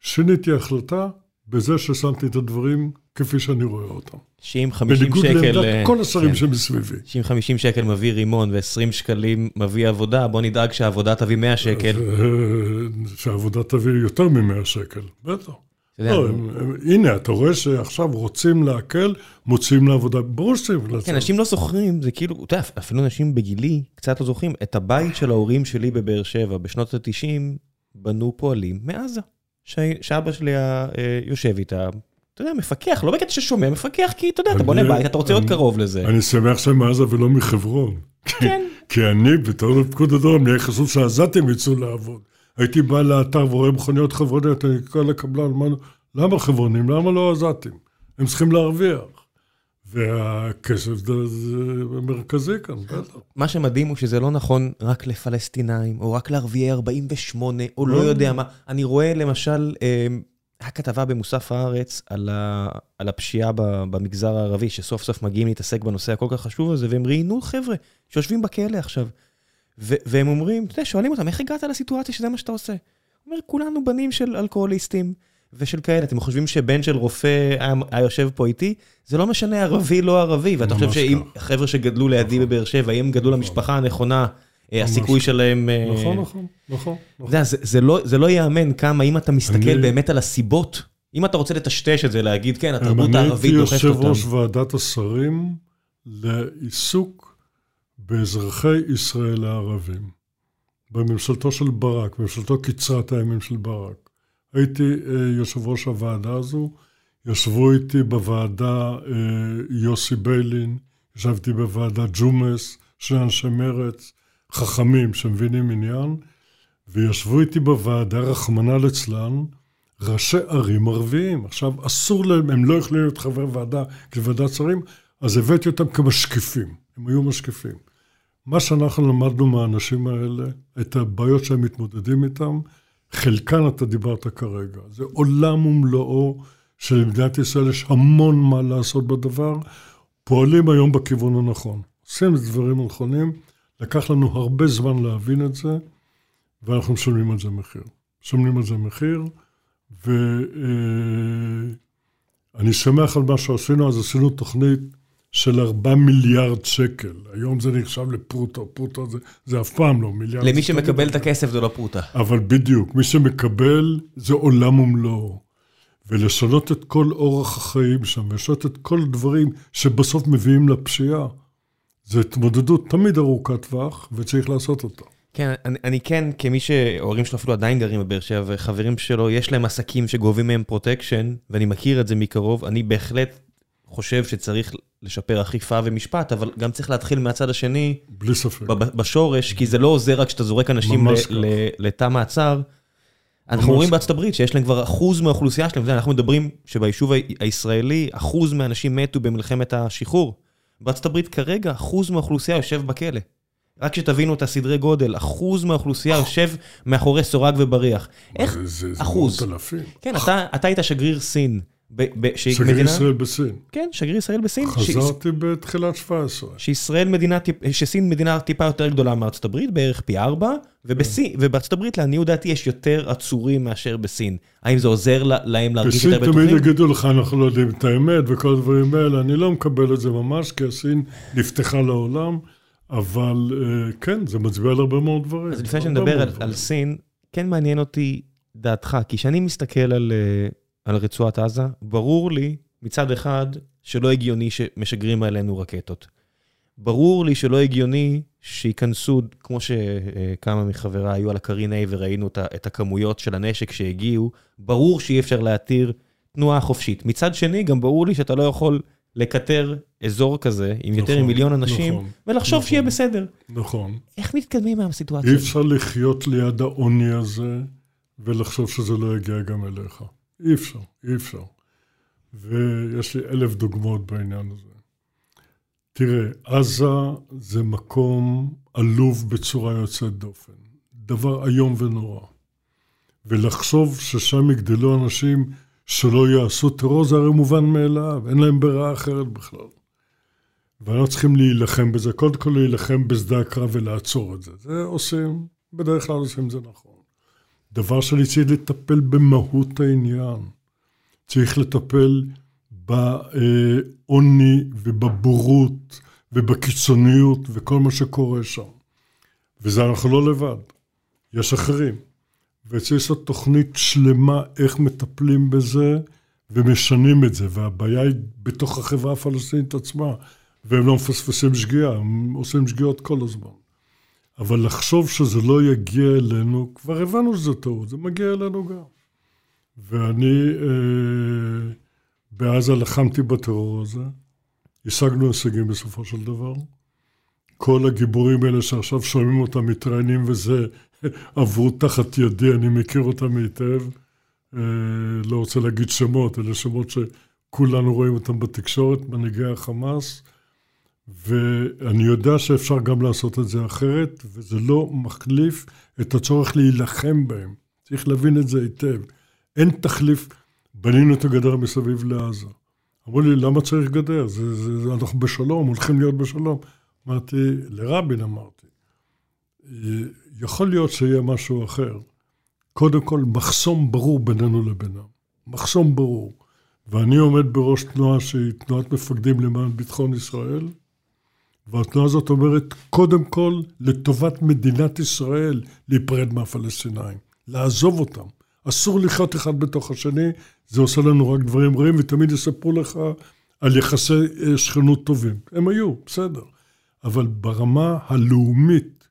שיניתי החלטה בזה ששמתי את הדברים כפי שאני רואה אותם. שאם 50 בניגוד שקל... לעמדת אה, כל השרים כן. שמסביבי. שאם 50 שקל מביא רימון ו-20 שקלים מביא עבודה, בוא נדאג שהעבודה תביא 100 שקל. אה, שהעבודה תביא יותר מ-100 שקל, בטח. לא, הם- הם- הנה, אתה רואה שעכשיו רוצים להקל, מוציאים לעבודה. ברור שצריך לעשות. כן, אנשים לא זוכרים, זה כאילו, אתה יודע, אפילו אנשים בגילי קצת לא זוכרים, את הבית של ההורים שלי בבאר שבע בשנות ה-90 בנו פועלים מעזה. שאבא שלי היה אה, יושב איתם, אתה יודע, מפקח, לא בקטע ששומע, מפקח, כי אתה יודע, אתה בונה בית, אתה רוצה להיות קרוב לזה. אני שמח שהם מעזה ולא מחברון. כן. כי אני, בתור פקוד הדרום, נהיה חשוב שהעזתים יצאו לעבוד. הייתי בא לאתר ורואה מכוניות חברוניות, אני קורא לקבלן, אמרנו, למה חברונים? למה לא עזתים? הם צריכים להרוויח. והכסף זה, מרכזי כאן, בטח. מה שמדהים הוא שזה לא נכון רק לפלסטינאים, או רק לערביי 48, או לא, לא יודע מה. אני רואה למשל, אמ, היה כתבה במוסף הארץ על, ה, על הפשיעה במגזר הערבי, שסוף סוף מגיעים להתעסק בנושא הכל כך חשוב הזה, והם ראיינו חבר'ה שיושבים בכלא עכשיו. ו- והם אומרים, אתה יודע, שואלים אותם, איך הגעת לסיטואציה שזה מה שאתה עושה? הוא אומר, כולנו בנים של אלכוהוליסטים ושל כאלה. אתם חושבים שבן של רופא היה, יושב פה איתי? זה לא משנה ערבי, לא ערבי. ואתה חושב שאם חבר'ה שגדלו לידי נכון. בבאר שבע, אם גדלו נכון. למשפחה הנכונה, הסיכוי שלהם... אה, נכון, נכון, נכון. יודע, זה, לא, זה לא ייאמן כמה, אם אתה מסתכל. באמת על הסיבות, אם אתה רוצה לטשטש את זה, להגיד, כן, התרבות הערבית דוחפת אותם. אני הייתי יושב ראש ועדת השרים לעיסוק באזרחי ישראל הערבים, בממשלתו של ברק, ממשלתו קצרת הימים של ברק. הייתי אה, יושב ראש הוועדה הזו, ישבו איתי בוועדה אה, יוסי ביילין, ישבתי בוועדה ג'ומס, שני אנשי מרץ, חכמים שמבינים עניין, וישבו איתי בוועדה, רחמנא ליצלן, ראשי ערים ערביים. עכשיו, אסור להם, הם לא יכולים להיות חברי ועדה כוועדת שרים, אז הבאתי אותם כמשקיפים, הם היו משקיפים. מה שאנחנו למדנו מהאנשים האלה, את הבעיות שהם מתמודדים איתם, חלקן אתה דיברת כרגע. זה עולם ומלואו שלמדינת ישראל יש המון מה לעשות בדבר. פועלים היום בכיוון הנכון. עושים את הדברים הנכונים. לקח לנו הרבה זמן להבין את זה, ואנחנו משלמים על זה מחיר. משלמים על זה מחיר, ואני אה, שמח על מה שעשינו, אז עשינו תוכנית של 4 מיליארד שקל. היום זה נחשב לפרוטו, פרוטו זה, זה אף פעם לא מיליארד. למי שמקבל את הכסף זה לא פרוטה. אבל בדיוק, מי שמקבל זה עולם ומלואו. ולשנות את כל אורח החיים שם, ולשנות את כל הדברים שבסוף מביאים לפשיעה. זו התמודדות תמיד ארוכת טווח, וצריך לעשות אותה. כן, אני, אני כן, כמי שההורים שלו אפילו עדיין גרים בבאר שבע, וחברים שלו, יש להם עסקים שגובים מהם protection, ואני מכיר את זה מקרוב, אני בהחלט חושב שצריך לשפר אכיפה ומשפט, אבל גם צריך להתחיל מהצד השני, בלי ספק. בשורש, כי זה לא עוזר רק כשאתה זורק אנשים לתא מעצר. אנחנו רואים בארצות הברית שיש להם כבר אחוז מהאוכלוסייה שלהם, אנחנו מדברים שביישוב הישראלי, אחוז מהאנשים מתו במלחמת השחרור. בארצות הברית כרגע אחוז מהאוכלוסייה יושב בכלא. רק שתבינו את הסדרי גודל, אחוז מהאוכלוסייה יושב מאחורי סורג ובריח. איך? זה, זה אחוז. זה מאות אלפים. כן, אתה, אתה היית שגריר סין. שגריר מדינה... ישראל בסין. כן, שגריר ישראל בסין. חזרתי ש... בתחילת 17. שישראל מדינה, שסין מדינה טיפה יותר גדולה מארצות הברית, בערך פי ארבע, ובסין, ובארצות הברית, לעניות דעתי, יש יותר עצורים מאשר בסין. האם זה עוזר להם להרגיש יותר בטוחים? בסין תמיד יגידו לך, אנחנו לא יודעים את האמת וכל הדברים האלה. אני לא מקבל את זה ממש, כי הסין נפתחה לעולם, אבל אה, כן, זה מצביע על הרבה מאוד דברים. אז לפני שנדבר על, על סין, כן מעניין אותי דעתך, כי כשאני מסתכל על... אה, על רצועת עזה, ברור לי מצד אחד שלא הגיוני שמשגרים עלינו רקטות. ברור לי שלא הגיוני שייכנסו, כמו שכמה מחבריי היו על הקרין A וראינו את הכמויות של הנשק שהגיעו, ברור שאי אפשר להתיר תנועה חופשית. מצד שני, גם ברור לי שאתה לא יכול לקטר אזור כזה עם יותר נכון, ממיליון אנשים, נכון, ולחשוב נכון, שיהיה בסדר. נכון. איך מתקדמים מהסיטואציה? אי אפשר לחיות ליד העוני הזה ולחשוב שזה לא יגיע גם אליך. אי אפשר, אי אפשר. ויש לי אלף דוגמאות בעניין הזה. תראה, עזה זה מקום עלוב בצורה יוצאת דופן. דבר איום ונורא. ולחשוב ששם יגדלו אנשים שלא יעשו טרור זה הרי מובן מאליו, אין להם ברירה אחרת בכלל. ואנחנו צריכים להילחם בזה, קודם כל להילחם בשדה הקרב ולעצור את זה. זה עושים, בדרך כלל עושים את זה נכון. דבר שני, צריך לטפל במהות העניין. צריך לטפל בעוני ובבורות ובקיצוניות וכל מה שקורה שם. וזה אנחנו לא לבד, יש אחרים. וצריך לעשות תוכנית שלמה איך מטפלים בזה ומשנים את זה, והבעיה היא בתוך החברה הפלסטינית עצמה, והם לא מפספסים שגיאה, הם עושים שגיאות כל הזמן. אבל לחשוב שזה לא יגיע אלינו, כבר הבנו שזה טעות, זה מגיע אלינו גם. ואני אה, בעזה לחמתי בטרור הזה, השגנו הישגים בסופו של דבר. כל הגיבורים האלה שעכשיו שומעים אותם מתראיינים וזה, עברו תחת ידי, אני מכיר אותם היטב. אה, לא רוצה להגיד שמות, אלה שמות שכולנו רואים אותם בתקשורת, מנהיגי החמאס. ואני יודע שאפשר גם לעשות את זה אחרת, וזה לא מחליף את הצורך להילחם בהם. צריך להבין את זה היטב. אין תחליף, בנינו את הגדר מסביב לעזה. אמרו לי, למה צריך גדר? זה, זה, זה, אנחנו בשלום, הולכים להיות בשלום. אמרתי, לרבין אמרתי, יכול להיות שיהיה משהו אחר. קודם כל, מחסום ברור בינינו לבינם. מחסום ברור. ואני עומד בראש תנועה שהיא תנועת מפקדים למען ביטחון ישראל, והתנועה הזאת אומרת, קודם כל, לטובת מדינת ישראל, להיפרד מהפלסטינאים, לעזוב אותם. אסור לחיות אחד בתוך השני, זה עושה לנו רק דברים רעים, ותמיד יספרו לך על יחסי אה, שכנות טובים. הם היו, בסדר. אבל ברמה הלאומית,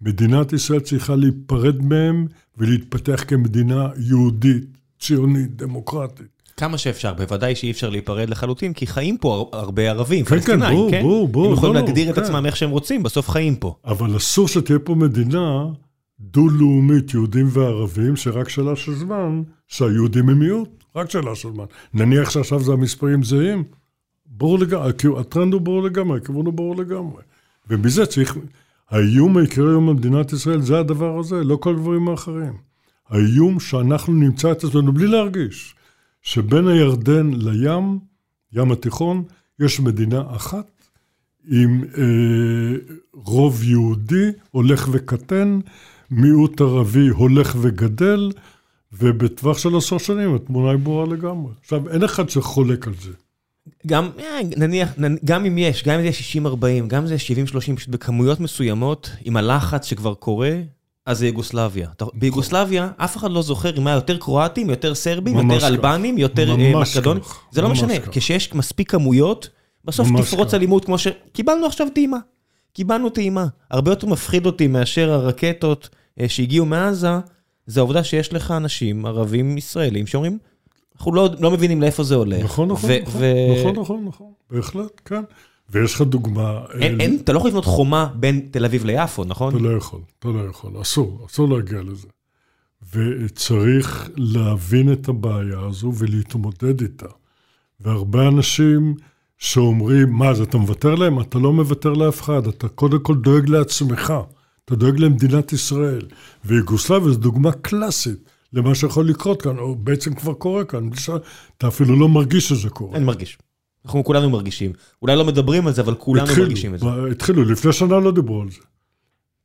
מדינת ישראל צריכה להיפרד מהם ולהתפתח כמדינה יהודית, ציונית, דמוקרטית. כמה שאפשר, בוודאי שאי אפשר להיפרד לחלוטין, כי חיים פה הרבה ערבים, כן, כן, בואו, כן? בואו, בואו. הם יכולים לא, להגדיר לא, את כן. עצמם איך שהם רוצים, בסוף חיים פה. אבל אסור שתהיה פה מדינה דו-לאומית, יהודים וערבים, שרק שאלה של זמן, שהיהודים הם מיעוט, רק שאלה של זמן. נניח שעכשיו זה המספרים זהים, ברור לגמרי, הטרנד הוא ברור לגמרי, הכיוון הוא ברור לגמרי. ומזה צריך, האיום העיקרי היום במדינת ישראל זה הדבר הזה, לא כל הדברים האחרים. האיום שאנחנו נמצא את עצמנו בלי להרגיש. שבין הירדן לים, ים התיכון, יש מדינה אחת עם אה, רוב יהודי הולך וקטן, מיעוט ערבי הולך וגדל, ובטווח של עשר שנים התמונה היא ברורה לגמרי. עכשיו, אין אחד שחולק על זה. גם, אה, נניח, גם אם יש, גם אם זה 60-40, גם אם זה 70-30, פשוט בכמויות מסוימות, עם הלחץ שכבר קורה, אז זה יוגוסלביה. ביוגוסלביה, אף אחד לא זוכר אם היה יותר קרואטים, יותר סרבים, יותר אלבנים, יותר אה, מקדונים. זה לא משנה, כשיש מספיק כמויות, בסוף תפרוץ אלימות כמו ש... קיבלנו עכשיו טעימה. קיבלנו טעימה. הרבה יותר מפחיד אותי מאשר הרקטות אה, שהגיעו מעזה, זה העובדה שיש לך אנשים, ערבים ישראלים, שאומרים, אנחנו לא, לא מבינים לאיפה זה הולך. נכון, נכון, נכון, נכון, נכון, נכון, בהחלט, כן. ויש לך דוגמה... אין, אין, אתה לא יכול לבנות חומה בין תל אביב ליפו, נכון? אתה לא יכול, אתה לא יכול, אסור, אסור להגיע לזה. וצריך להבין את הבעיה הזו ולהתמודד איתה. והרבה אנשים שאומרים, מה, אז אתה מוותר להם? אתה לא מוותר לאף אחד, אתה קודם כל דואג לעצמך, אתה דואג למדינת ישראל. ויוגוסלביה זו דוגמה קלאסית למה שיכול לקרות כאן, או בעצם כבר קורה כאן, אתה אפילו לא מרגיש שזה קורה. אני מרגיש. אנחנו כולנו מרגישים. אולי לא מדברים על זה, אבל כולנו התחילו, מרגישים את זה. התחילו, לפני שנה לא דיברו על זה.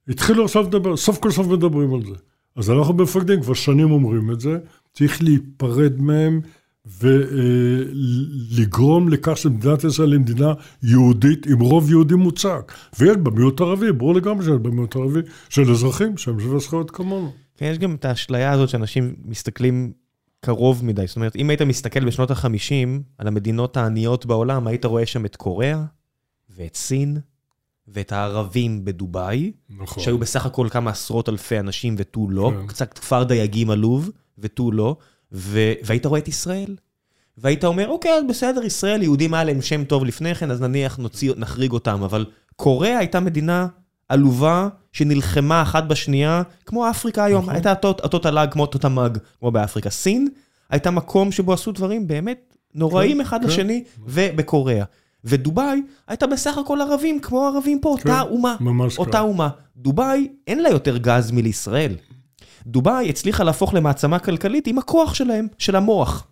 התחילו עכשיו לדבר, סוף כל סוף מדברים על זה. אז אנחנו במפקדים כבר שנים אומרים את זה, צריך להיפרד מהם ולגרום לכך שמדינת ישראל היא מדינה יהודית עם רוב יהודי מוצק. ויש בה מיעוט ערבי, ברור לגמרי שיש בה מיעוט ערבי של אזרחים שהם שווי זכויות כמונו. כן, יש גם את האשליה הזאת שאנשים מסתכלים קרוב מדי. זאת אומרת, אם היית מסתכל בשנות ה-50 על המדינות העניות בעולם, היית רואה שם את קוריאה, ואת סין, ואת הערבים בדובאי, נכון. שהיו בסך הכל כמה עשרות אלפי אנשים ותו לא, כן. קצת כפר דייגים עלוב ותו לא, ו... והיית רואה את ישראל. והיית אומר, אוקיי, בסדר, ישראל, יהודים היה להם שם טוב לפני כן, אז נניח נוציא, נחריג אותם, אבל קוריאה הייתה מדינה עלובה שנלחמה אחת בשנייה, כמו אפריקה היום, נכון. הייתה אותו תל"ג כמו אותו תמ"ג, כמו באפריקה. סין הייתה מקום שבו עשו דברים באמת נוראים כן, אחד כן. לשני, ובקוריאה. ודובאי הייתה בסך הכל ערבים, כמו ערבים פה, כן, אותה אומה. ממש אותה אומה. דובאי, אין לה יותר גז מלישראל. דובאי הצליחה להפוך למעצמה כלכלית עם הכוח שלהם, של המוח.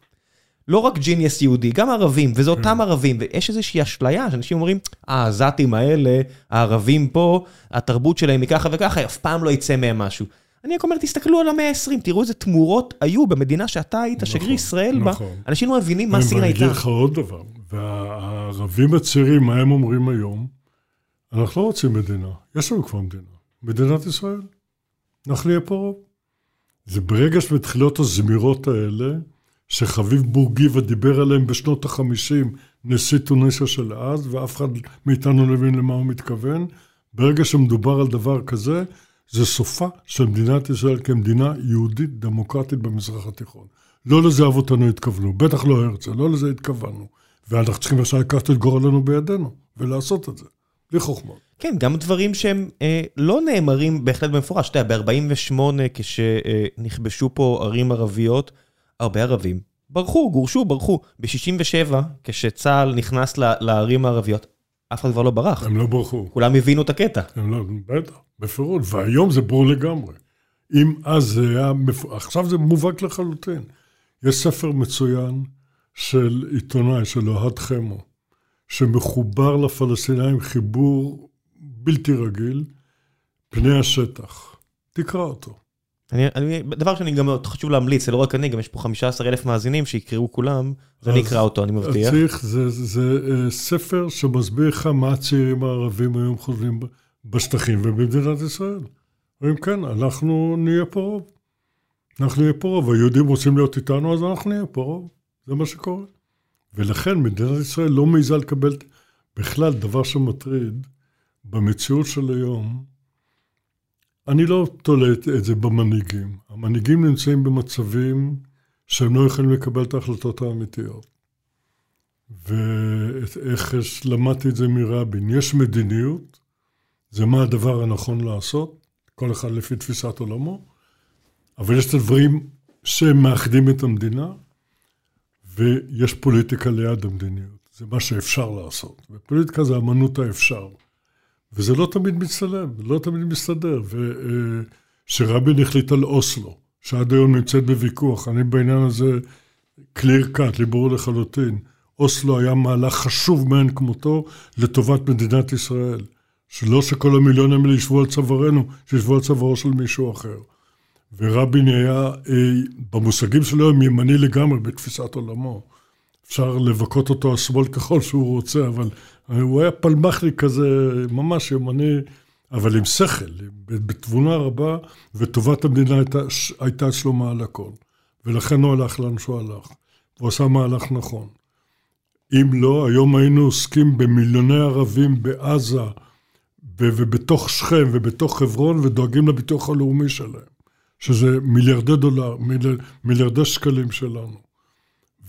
לא רק ג'יניאס יהודי, גם ערבים, וזה אותם כן. ערבים, ויש איזושהי אשליה שאנשים אומרים, העזתים האלה, הערבים פה, התרבות שלהם היא ככה וככה, אף פעם לא יצא מהם משהו. אני רק אומר, תסתכלו על המאה ה-20, תראו איזה תמורות היו במדינה שאתה היית נכון, שגריר ישראל נכון. בה. אנשים לא מבינים מה סין הייתה. אני אגיד לך עוד דבר, והערבים הצעירים, מה הם אומרים היום? אנחנו לא רוצים מדינה, יש לנו כבר מדינה. מדינת ישראל. אנחנו נהיה פה רוב. זה ברגע שמתחילות הזמירות האלה, שחביב בורגיבה דיבר עליהם בשנות ה-50, נשיא טוניסיה של אז, ואף אחד מאיתנו לא הבין למה הוא מתכוון. ברגע שמדובר על דבר כזה, זה סופה של מדינת ישראל כמדינה יהודית דמוקרטית במזרח התיכון. לא לזה אבותינו התכוונו, בטח לא הרצל, לא לזה התכוונו. ואנחנו צריכים עכשיו לקחת את גורלנו בידינו, ולעשות את זה, בלי חוכמות. כן, גם דברים שהם אה, לא נאמרים בהחלט במפורש. אתה יודע, ב-48' כשנכבשו פה ערים ערביות, הרבה ערבים ברחו, גורשו, ברחו. ב-67', כשצה"ל נכנס לערים הערביות, אף אחד כבר לא ברח. הם לא ברחו. כולם הבינו את הקטע. הם לא, בטח, בפירוט, והיום זה ברור לגמרי. אם אז זה היה, עכשיו זה מובהק לחלוטין. יש ספר מצוין של עיתונאי, של אוהד חמו, שמחובר לפלסטינאים חיבור בלתי רגיל, פני השטח. תקרא אותו. אני, אני, דבר שאני גם מאוד חשוב להמליץ, זה לא רק אני, גם יש פה 15 אלף מאזינים שיקראו כולם, ואני אקרא אותו, אני מבטיח. צריך, זה, זה, אה, ספר שמסביר לך מה הצעירים הערבים היום חושבים בשטחים ובמדינת ישראל. אומרים, כן, אנחנו נהיה פה רוב. אנחנו נהיה פה רוב. היהודים רוצים להיות איתנו, אז אנחנו נהיה פה רוב. זה מה שקורה. ולכן מדינת ישראל לא מעיזה לקבל בכלל דבר שמטריד במציאות של היום. אני לא תולה את זה במנהיגים. המנהיגים נמצאים במצבים שהם לא יכולים לקבל את ההחלטות האמיתיות. ואיך למדתי את זה מרבין. יש מדיניות, זה מה הדבר הנכון לעשות, כל אחד לפי תפיסת עולמו, אבל יש את הדברים שמאחדים את המדינה, ויש פוליטיקה ליד המדיניות. זה מה שאפשר לעשות. ופוליטיקה זה אמנות האפשר. וזה לא תמיד מצטלם, לא תמיד מסתדר. וכשרבין החליט על אוסלו, שעד היום נמצאת בוויכוח, אני בעניין הזה קליר קאט, לי ברור לחלוטין. אוסלו היה מהלך חשוב מאין כמותו לטובת מדינת ישראל. שלא שכל המיליונים האלה ישבו על צווארנו, שישבו על צווארו של מישהו אחר. ורבין היה, אה, במושגים שלו, הם ימני לגמרי בתפיסת עולמו. אפשר לבכות אותו השמאל ככל שהוא רוצה, אבל הוא היה פלמחלי כזה, ממש ימני, אבל עם שכל, בתבונה רבה, וטובת המדינה הייתה, הייתה אצלו מעל הכל. ולכן הוא הלך לאן שהוא הלך. הוא עשה מהלך נכון. אם לא, היום היינו עוסקים במיליוני ערבים בעזה, ובתוך שכם ובתוך חברון, ודואגים לביטוח הלאומי שלהם, שזה מיליארדי דולר, מיליאר, מיליארדי שקלים שלנו.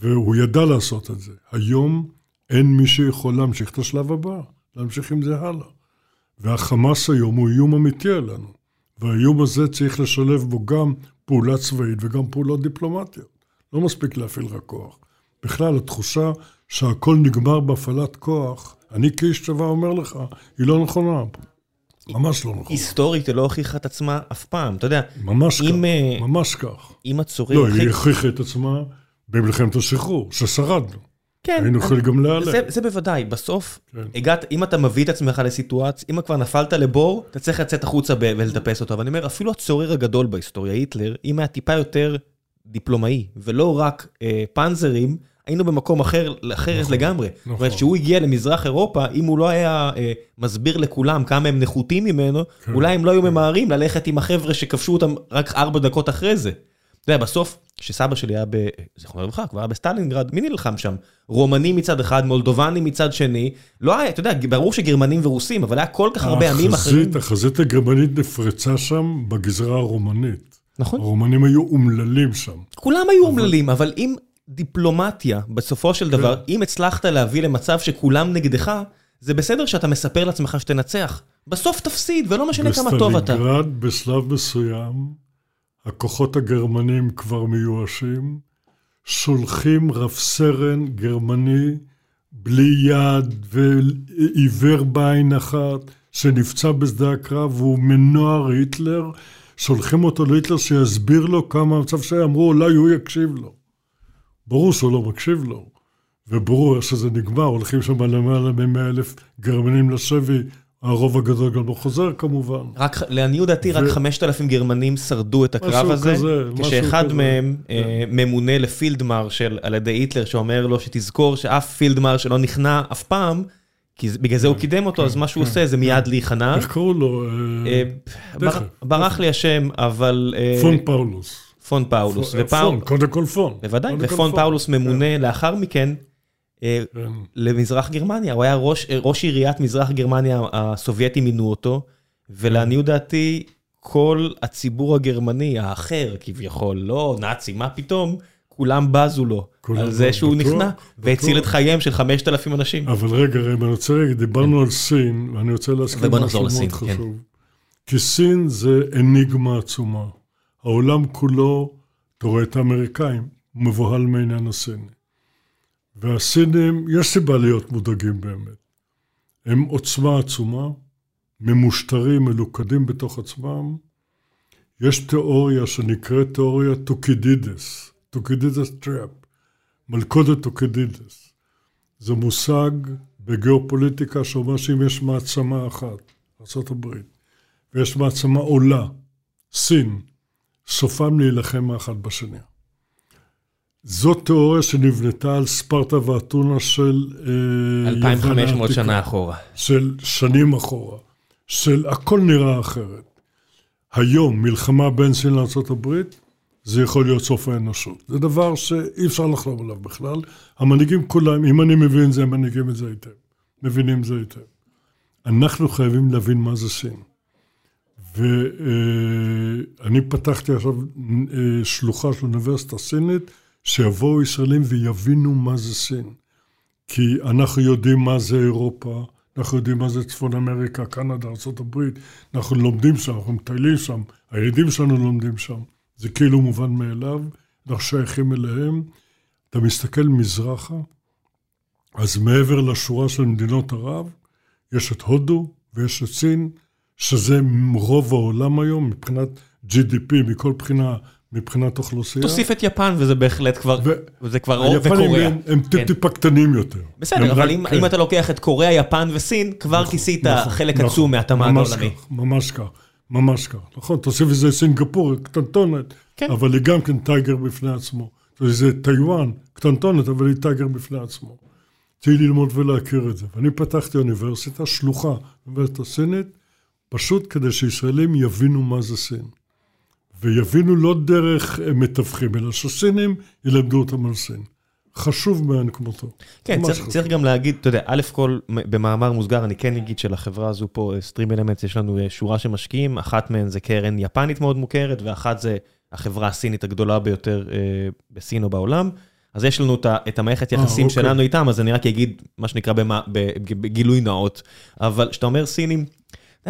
והוא ידע לעשות את זה. היום אין מי שיכול להמשיך את השלב הבא, להמשיך עם זה הלאה. והחמאס היום הוא איום אמיתי עלינו, והאיום הזה צריך לשלב בו גם פעולה צבאית וגם פעולות דיפלומטיות. לא מספיק להפעיל רק כוח. בכלל, התחושה שהכל נגמר בהפעלת כוח, אני כאיש צבא אומר לך, היא לא נכונה. ממש לא נכונה. היסטורית היא לא הוכיחה את עצמה אף פעם, אתה יודע. ממש כך, אה, ממש כך. אם הצורים... לא, היא הוכיחה את עצמה במלחמת השחרור, ששרדנו. כן. היינו יכולים גם להיעלם. זה, זה בוודאי, בסוף, כן. הגעת, אם אתה מביא את עצמך לסיטואציה, אם כבר נפלת לבור, אתה צריך לצאת החוצה ולטפס אותו. אבל אני אומר, אפילו הצורר הגדול בהיסטוריה, היטלר, אם היה טיפה יותר דיפלומאי, ולא רק אה, פאנזרים, היינו במקום אחר, אחר נכון, לגמרי. נכון. זאת אומרת, כשהוא הגיע למזרח אירופה, אם הוא לא היה אה, מסביר לכולם כמה הם נחותים ממנו, כן, אולי הם לא היו כן. ממהרים ללכת עם החבר'ה שכבשו אותם רק ארבע דקות אחרי זה. אתה יודע, בסוף, כשסבא שלי היה ב... זיכרונו לברכה, כבר היה בסטלינגרד, מי נלחם שם? רומנים מצד אחד, מולדובנים מצד שני. לא היה, אתה יודע, ברור שגרמנים ורוסים, אבל היה כל כך הרבה עמים אחרים. החזית הגרמנית נפרצה שם בגזרה הרומנית. נכון. הרומנים היו אומללים שם. כולם היו אומללים, אבל אם דיפלומטיה, בסופו של דבר, כן. אם הצלחת להביא למצב שכולם נגדך, זה בסדר שאתה מספר לעצמך שתנצח. בסוף תפסיד, ולא משנה כמה טוב אתה. בסטלינגרד, בשלב מסוים, הכוחות הגרמנים כבר מיואשים, שולחים רב סרן גרמני בלי יד ועיוור בעין אחת, שנפצע בשדה הקרב, והוא מנוער היטלר, שולחים אותו להיטלר שיסביר לו כמה המצב שהיה, אמרו אולי הוא יקשיב לו. ברור שהוא לא מקשיב לו, וברור שזה נגמר, הולכים שם למעלה מ-100 אלף גרמנים לשבי, הרוב הגדול גם לא חוזר כמובן. רק, לעניות דעתי, ו... רק 5,000 גרמנים שרדו את הקרב הזה, כזה, כשאחד כזה. מהם כן. אה, ממונה לפילד מרשל על ידי היטלר, שאומר לו שתזכור שאף פילד מרשל לא נכנע אף פעם, כי בגלל זה הוא כן, קידם אותו, אז כן, מה שהוא עושה זה מיד להיכנע. איך קראו לו? אה, אה, ברח לי השם, אבל... פון פאולוס. פון פאולוס. פון, קודם כל פון. בוודאי, ופון פאולוס ממונה לאחר מכן למזרח גרמניה. הוא היה ראש עיריית מזרח גרמניה, הסובייטים מינו אותו, ולעניות דעתי, כל הציבור הגרמני, האחר כביכול, לא נאצי, מה פתאום, כולם בזו לו על זה שהוא בטוח, נכנע והציל בטוח. את חייהם של 5,000 אנשים. אבל רגע, רגע, אני רוצה רגע, דיברנו על סין, ואני רוצה להזכיר ובוא משהו מאוד חשוב. כן. כי סין זה אניגמה עצומה. העולם כולו, אתה רואה את האמריקאים, מבוהל מהעניין הסיני. והסינים, יש סיבה להיות מודאגים באמת. הם עוצמה עצומה, ממושטרים, מלוכדים בתוך עצמם. יש תיאוריה שנקראת תיאוריה טוקידידס, טוקידידס trap, מלכודת טוקידידס. זה מושג בגיאופוליטיקה שאומר שאם יש מעצמה אחת, ארה"ב, ויש מעצמה עולה, סין, סופם להילחם האחד בשני. זו תיאוריה שנבנתה על ספרטה ואתונה של אה, יוון 2,500 העתיקה. שנה אחורה. של שנים אחורה, של הכל נראה אחרת. היום, מלחמה בין סין לארה"ב, זה יכול להיות סוף האנושות. זה דבר שאי אפשר לחלום עליו בכלל. המנהיגים כולם, אם אני מבין את זה, הם מנהיגים את זה היטב. מבינים את זה היטב. אנחנו חייבים להבין מה זה סין. ואני פתחתי עכשיו אה, שלוחה של אוניברסיטה סינית, שיבואו ישראלים ויבינו מה זה סין. כי אנחנו יודעים מה זה אירופה, אנחנו יודעים מה זה צפון אמריקה, קנדה, ארה"ב, אנחנו לומדים שם, אנחנו מטיילים שם, הילדים שלנו לומדים שם. זה כאילו מובן מאליו, אנחנו שייכים אליהם. אתה מסתכל מזרחה, אז מעבר לשורה של מדינות ערב, יש את הודו ויש את סין, שזה רוב העולם היום, מבחינת GDP, מכל בחינה, מבחינת אוכלוסייה. תוסיף את יפן וזה בהחלט כבר, ו- זה כבר רוב היפנים וקוריאה. הם, הם כן. טיפ-טיפה קטנים יותר. בסדר, אבל רק- אם כן. אם אתה לוקח את קוריאה, יפן וסין, כבר נכון, כיסית נכון, חלק נכון, עצום מהתמ"ג ממש העולמי. כך, ממש כך, ממש כך. נכון, תוסיף לזה סינגפור, קטנטונת, כן. אבל היא גם כן טייגר בפני עצמו. זה טיוואן, קטנטונת, אבל היא tiger בפני עצמו. צריך ללמוד ולהכיר את זה. ואני פתחתי אוניברסיטה, שלוחה, אוניברסיטה סינית, פשוט כדי שישראלים יבינו מה זה סין. ויבינו לא דרך אה, מתווכים, אלא שסינים ילמדו אותם על סין. חשוב מאין כמותו. כן, צריך, חשוב. צריך גם להגיד, אתה יודע, א' כל, במאמר מוסגר, אני כן אגיד שלחברה הזו פה, StreamElements, יש לנו אה, שורה של משקיעים, אחת מהן זה קרן יפנית מאוד מוכרת, ואחת זה החברה הסינית הגדולה ביותר אה, בסין או בעולם. אז יש לנו את, המערכת אה, יחסים אוקיי. שלנו איתם, אז אני רק אגיד מה שנקרא במה, בגילוי נאות. אבל כשאתה אומר סינים,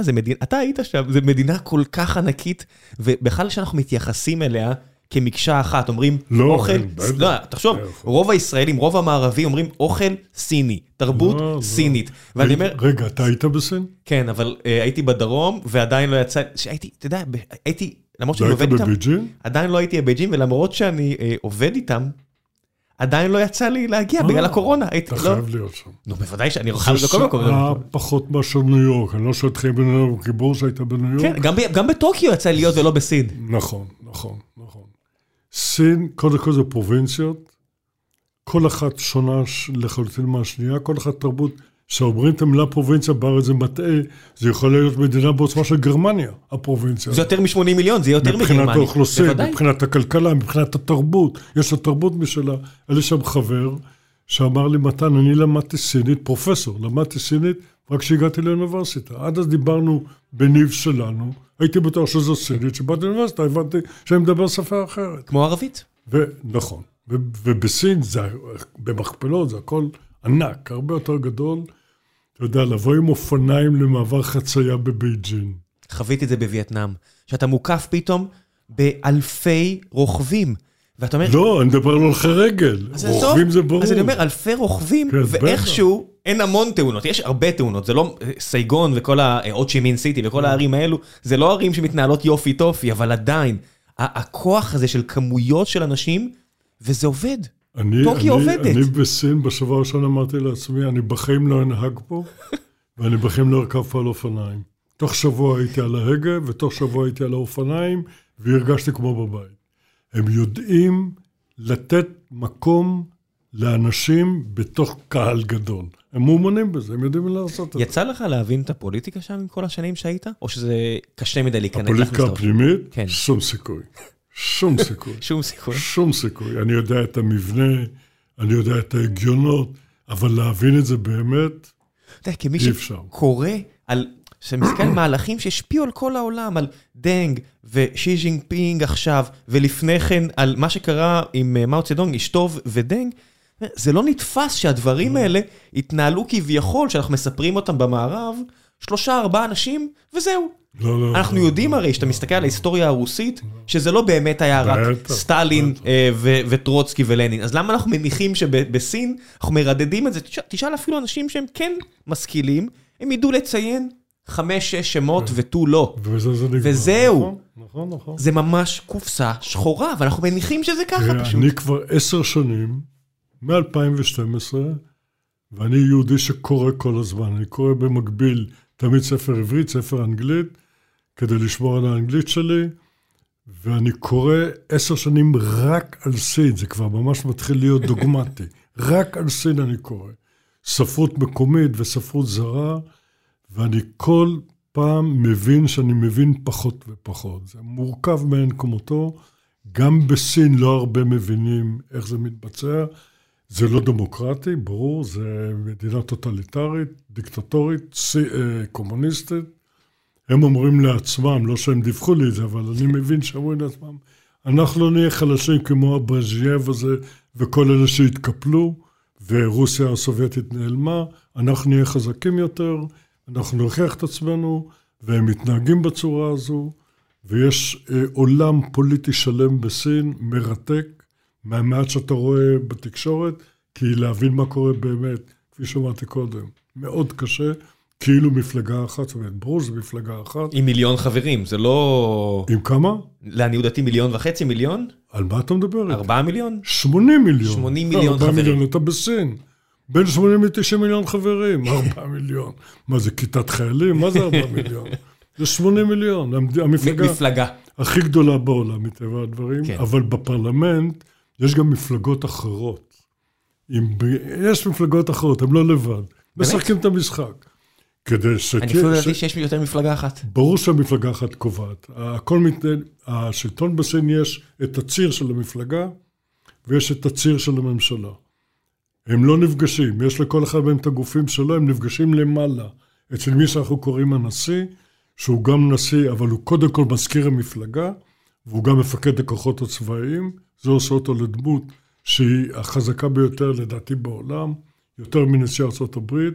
אתה, מדינה, אתה היית שם, זו מדינה כל כך ענקית, ובכלל שאנחנו מתייחסים אליה כמקשה אחת, אומרים לא, אוכל, אין. לא, תחשוב, כן. רוב הישראלים, רוב המערבים אומרים אוכל סיני, תרבות לא, לא. סינית. ואני אומר, רגע, אתה היית בסין? כן, אבל אה, הייתי בדרום, ועדיין לא יצא, שהייתי, אתה יודע, הייתי, למרות שאני לא עובד איתם? עדיין לא הייתי בבייג'ין, ולמרות שאני אה, עובד איתם, עדיין לא יצא לי להגיע אה, בגלל הקורונה. אתה לא, חייב להיות שם. נו, בוודאי שאני חייב זה בכל מקום. שעה פחות מאשר ניו יורק. אני לא שואל אותך אם בניו יורק, גיבור שהיית בניו כן, יורק. ב- גם בטוקיו יצא להיות ולא בסין. נכון, נכון, נכון. סין, קודם כל זה פרובינציות, כל אחת שונה לחלוטין מהשנייה, כל אחת תרבות. כשאומרים את המילה פרובינציה בארץ זה מטעה, זה יכול להיות מדינה בעוצמה של גרמניה, הפרובינציה. זה יותר מ-80 מיליון, זה יותר מבחינת מגרמניה. האוכלוסין, בוודאי. מבחינת הכלכלה, מבחינת התרבות, יש לה תרבות משלה. היה לי שם חבר שאמר לי, מתן, אני למדתי סינית, פרופסור, למדתי סינית רק כשהגעתי לאוניברסיטה. עד אז דיברנו בניב שלנו, הייתי בטוח שזו סינית, כשבאתי לאוניברסיטה הבנתי שאני מדבר שפה אחרת. כמו ערבית. ונכון, ו- ובסין זה, במכפלות זה הכל ענק, הרבה יותר גדול. אתה יודע, לבוא עם אופניים למעבר חצייה בבייג'ין. חוויתי את זה בווייטנאם. שאתה מוקף פתאום באלפי רוכבים. ואתה אומר, לא, אני מדבר על הולכי רגל. רוכבים זה ברור. אז אני אומר, אלפי רוכבים, כן, ואיכשהו אין המון תאונות, יש הרבה תאונות, זה לא סייגון וכל ה-עוד שימין סיטי. וכל הערים האלו, זה לא ערים שמתנהלות יופי טופי, אבל עדיין, ה- הכוח הזה של כמויות של אנשים, וזה עובד. אני, טוקיו אני, עובדת. אני בסין, בשבוע הראשון אמרתי לעצמי, אני בחיים לא אנהג פה, ואני בחיים לא ארכב פה על אופניים. תוך שבוע הייתי על ההגה, ותוך שבוע הייתי על האופניים, והרגשתי כמו בבית. הם יודעים לתת מקום לאנשים בתוך קהל גדול. הם מאומנים בזה, הם יודעים לעשות את זה. יצא לך להבין את הפוליטיקה שם עם כל השנים שהיית? או שזה קשה מדי להיכנס? הפוליטיקה? הפנימית, כן. שום סיכוי. שום סיכוי. שום סיכוי. שום סיכוי. אני יודע את המבנה, אני יודע את ההגיונות, אבל להבין את זה באמת, אתה יודע, כמי אי אפשר. שקורא על... שאתה מסתכל על מהלכים שהשפיעו על כל העולם, על דנג ושי ז'ינג פינג עכשיו, ולפני כן על מה שקרה עם אה, מאו צדונג, אשתו ודנג, זה לא נתפס שהדברים האלה התנהלו כביכול, שאנחנו מספרים אותם במערב, שלושה, ארבעה אנשים, וזהו. לא, לא. אנחנו לא, יודעים לא, הרי, שאתה לא. מסתכל על ההיסטוריה הרוסית, שזה לא באמת היה רק סטלין. אה, ו- וטרוצקי ולנין. אז למה אנחנו מניחים שבסין, אנחנו מרדדים את זה? תשאל- תשאל אפילו אנשים שהם כן משכילים, הם ידעו לציין חמש, שש שמות ותו לא. וזה זה נגמר. וזהו. נכון, נכון, נכון. זה ממש קופסה שחורה, ואנחנו מניחים שזה ככה פשוט. אני כבר עשר שנים, מ-2012, ואני יהודי שקורא כל הזמן. אני קורא במקביל תמיד ספר עברית, ספר אנגלית, כדי לשמור על האנגלית שלי, ואני קורא עשר שנים רק על סין, זה כבר ממש מתחיל להיות דוגמטי. רק על סין אני קורא. ספרות מקומית וספרות זרה, ואני כל פעם מבין שאני מבין פחות ופחות. זה מורכב מאין כמותו. גם בסין לא הרבה מבינים איך זה מתבצע. זה לא דמוקרטי, ברור, זה מדינה טוטליטרית, דיקטטורית, אה, קומוניסטית. הם אומרים לעצמם, לא שהם דיווחו לי את זה, אבל אני מבין שאומרים לעצמם, אנחנו לא נהיה חלשים כמו הברז'ייב הזה וכל אלה שהתקפלו, ורוסיה הסובייטית נעלמה, אנחנו נהיה חזקים יותר, אנחנו נוכיח את עצמנו, והם מתנהגים בצורה הזו, ויש אה, עולם פוליטי שלם בסין, מרתק, מהמעט שאתה רואה בתקשורת, כי להבין מה קורה באמת, כפי שאמרתי קודם, מאוד קשה, כאילו מפלגה אחת, זאת אומרת, ברור שזו מפלגה אחת. עם מיליון חברים, זה לא... עם כמה? לעניות דעתי מיליון וחצי, מיליון? על מה אתה מדבר? ארבעה מיליון? 80 מיליון. 80 מיליון 4 חברים. מיליון, אתה בסין. בין 80 ל-90 מיליון חברים, 4 מיליון. מה זה, כיתת חיילים? מה זה 4 מיליון? זה 80 מיליון, המפלגה מפלגה. הכי גדולה בעולם, מטבע הדברים, כן. אבל בפרלמנט יש גם מפלגות אחרות. עם, יש מפלגות אחרות, הן לא לבד. משחקים את המשחק. כדי אני אפילו שתהיה... ידעתי שיש יותר מפלגה אחת. ברור שהמפלגה אחת קובעת. הכל מתנהל, השלטון בסין יש את הציר של המפלגה ויש את הציר של הממשלה. הם לא נפגשים, יש לכל אחד מהם את הגופים שלו, הם נפגשים למעלה. אצל מי שאנחנו קוראים הנשיא, שהוא גם נשיא, אבל הוא קודם כל מזכיר המפלגה, והוא גם מפקד הכוחות הצבאיים, זה עושה אותו לדמות שהיא החזקה ביותר לדעתי בעולם, יותר מנשיא ארצות הברית.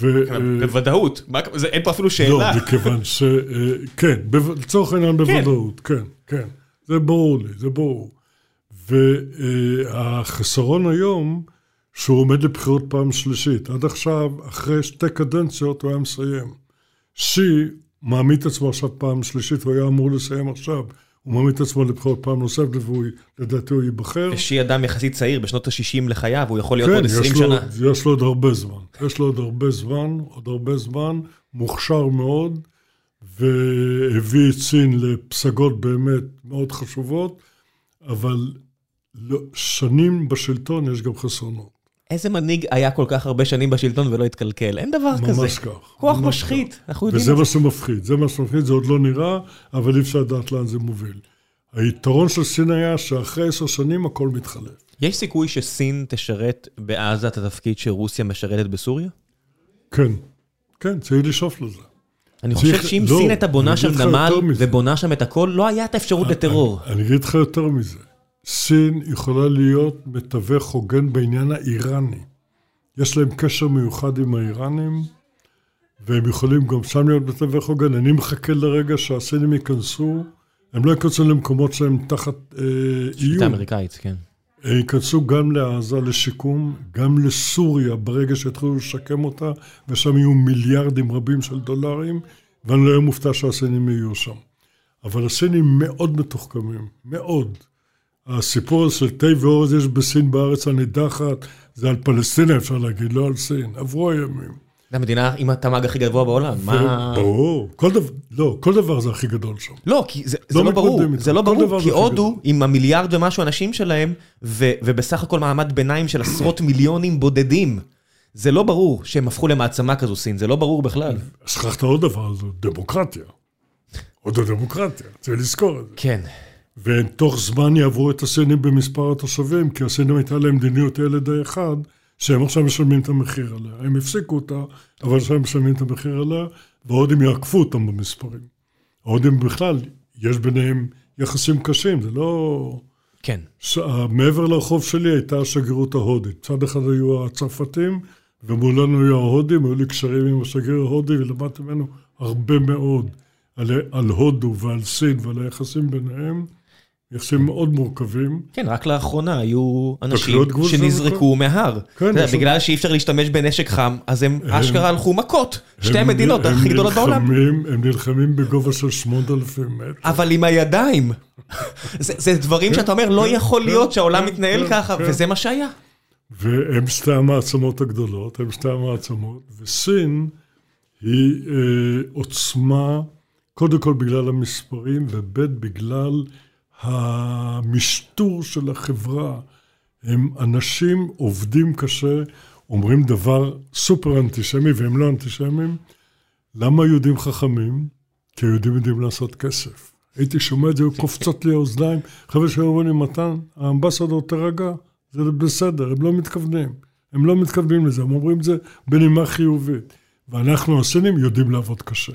ו- אה, בוודאות. מה- זה- אין פה אפילו לא, שאלה. מכיוון ש... אה, כן, לצורך העניין בוודאות, כן, כן. זה ברור לי, זה ברור. והחסרון היום, שהוא עומד לבחירות פעם שלישית. עד עכשיו, אחרי שתי קדנציות, הוא היה מסיים. שי מעמיד את עצמו עכשיו פעם שלישית, הוא היה אמור לסיים עכשיו. הוא מעמיד את עצמו לבחירות פעם נוספת, ולדעתי הוא ייבחר. ושי אדם יחסית צעיר, בשנות ה-60 לחייו, הוא יכול להיות כן, עוד יש 20 לו, שנה. יש לו עוד הרבה זמן. יש לו עוד הרבה זמן, עוד הרבה זמן, מוכשר מאוד, והביא את סין לפסגות באמת מאוד חשובות, אבל לא, שנים בשלטון יש גם חסרונות. איזה מנהיג היה כל כך הרבה שנים בשלטון ולא התקלקל? אין דבר כזה. ממש כך. כוח משחית. אנחנו יודעים וזה. מה שמפחיד, זה מה שמפחיד, זה עוד לא נראה, אבל אי אפשר לדעת לאן זה מוביל. היתרון של סין היה שאחרי עשר שנים הכל מתחלף. יש סיכוי שסין תשרת בעזה את התפקיד שרוסיה משרתת בסוריה? כן, כן, צריך לשאוף לזה. אני חושב שאם לא, סין הייתה בונה שם נמל. ובונה שם את הכל, לא היה את האפשרות לטרור. אני אגיד לך יותר מזה. סין יכולה להיות מתווך הוגן בעניין האיראני. יש להם קשר מיוחד עם האיראנים, והם יכולים גם שם להיות מתווך הוגן. אני מחכה לרגע שהסינים ייכנסו, הם לא ייכנסו למקומות שהם תחת אה, שליטה איום. אמריקאית, כן. הם ייכנסו גם לעזה לשיקום, גם לסוריה ברגע שיתחילו לשקם אותה, ושם יהיו מיליארדים רבים של דולרים, ואני לא אהיה מופתע שהסינים יהיו שם. אבל הסינים מאוד מתוחכמים, מאוד. הסיפור הזה של תה ואורז יש בסין בארץ הנידחת, זה על פלסטינה אפשר להגיד, לא על סין. עברו הימים. זו המדינה עם התמ"ג הכי גבוה בעולם. מה... ברור, כל דבר, לא, כל דבר זה הכי גדול שם. לא, כי זה, זה לא לא ברור. זה לא ברור, זה כי הודו. עם המיליארד ומשהו אנשים שלהם, ו, ובסך הכל מעמד ביניים של עשרות מיליונים בודדים. זה לא ברור שהם הפכו למעצמה כזו סין, זה לא ברור בכלל. שכחת עוד דבר, זו דמוקרטיה. עוד הדמוקרטיה, צריך לזכור את זה. כן. ותוך זמן יעברו את הסינים במספר התושבים, כי הסינים הייתה להם מדיניות ילד האחד, שהם עכשיו משלמים את המחיר עליה. הם הפסיקו אותה, אבל עכשיו הם משלמים את המחיר עליה, וההודים יעקפו אותם במספרים. ההודים בכלל, יש ביניהם יחסים קשים, זה לא... כן. ש... מעבר לרחוב שלי הייתה השגרירות ההודית. צד אחד היו הצרפתים, ומולנו היו ההודים, היו לי קשרים עם השגריר ההודי, ולמדתי ממנו הרבה מאוד על, על הודו ועל סין ועל היחסים ביניהם. יחסים מאוד מורכבים. כן, רק לאחרונה היו אנשים שנזרקו מההר. כן, יודע, בגלל שאי אפשר להשתמש בנשק חם, אז הם אשכרה הלכו מכות. שתי המדינות הכי גדולות בעולם. הם נלחמים בגובה של 8,000 מטר. אבל עם הידיים. זה דברים שאתה אומר, לא כן, יכול כן, להיות שהעולם מתנהל ככה, וזה מה שהיה. והם שתי המעצמות הגדולות, הם שתי המעצמות, וסין היא אה, עוצמה, קודם כל בגלל המספרים, וב' בגלל המשטור של החברה. הם אנשים עובדים קשה, אומרים דבר סופר אנטישמי, והם לא אנטישמים. למה יהודים חכמים? כי היהודים יודעים לעשות כסף. הייתי שומע את זה, קופצות לי האוזניים. חבר'ה שהיו לי, מתן, האמבסדור תרגע, זה בסדר, הם לא מתכוונים. הם לא מתכוונים לזה, הם אומרים את זה בנימה חיובית. ואנחנו, הסינים, יודעים לעבוד קשה.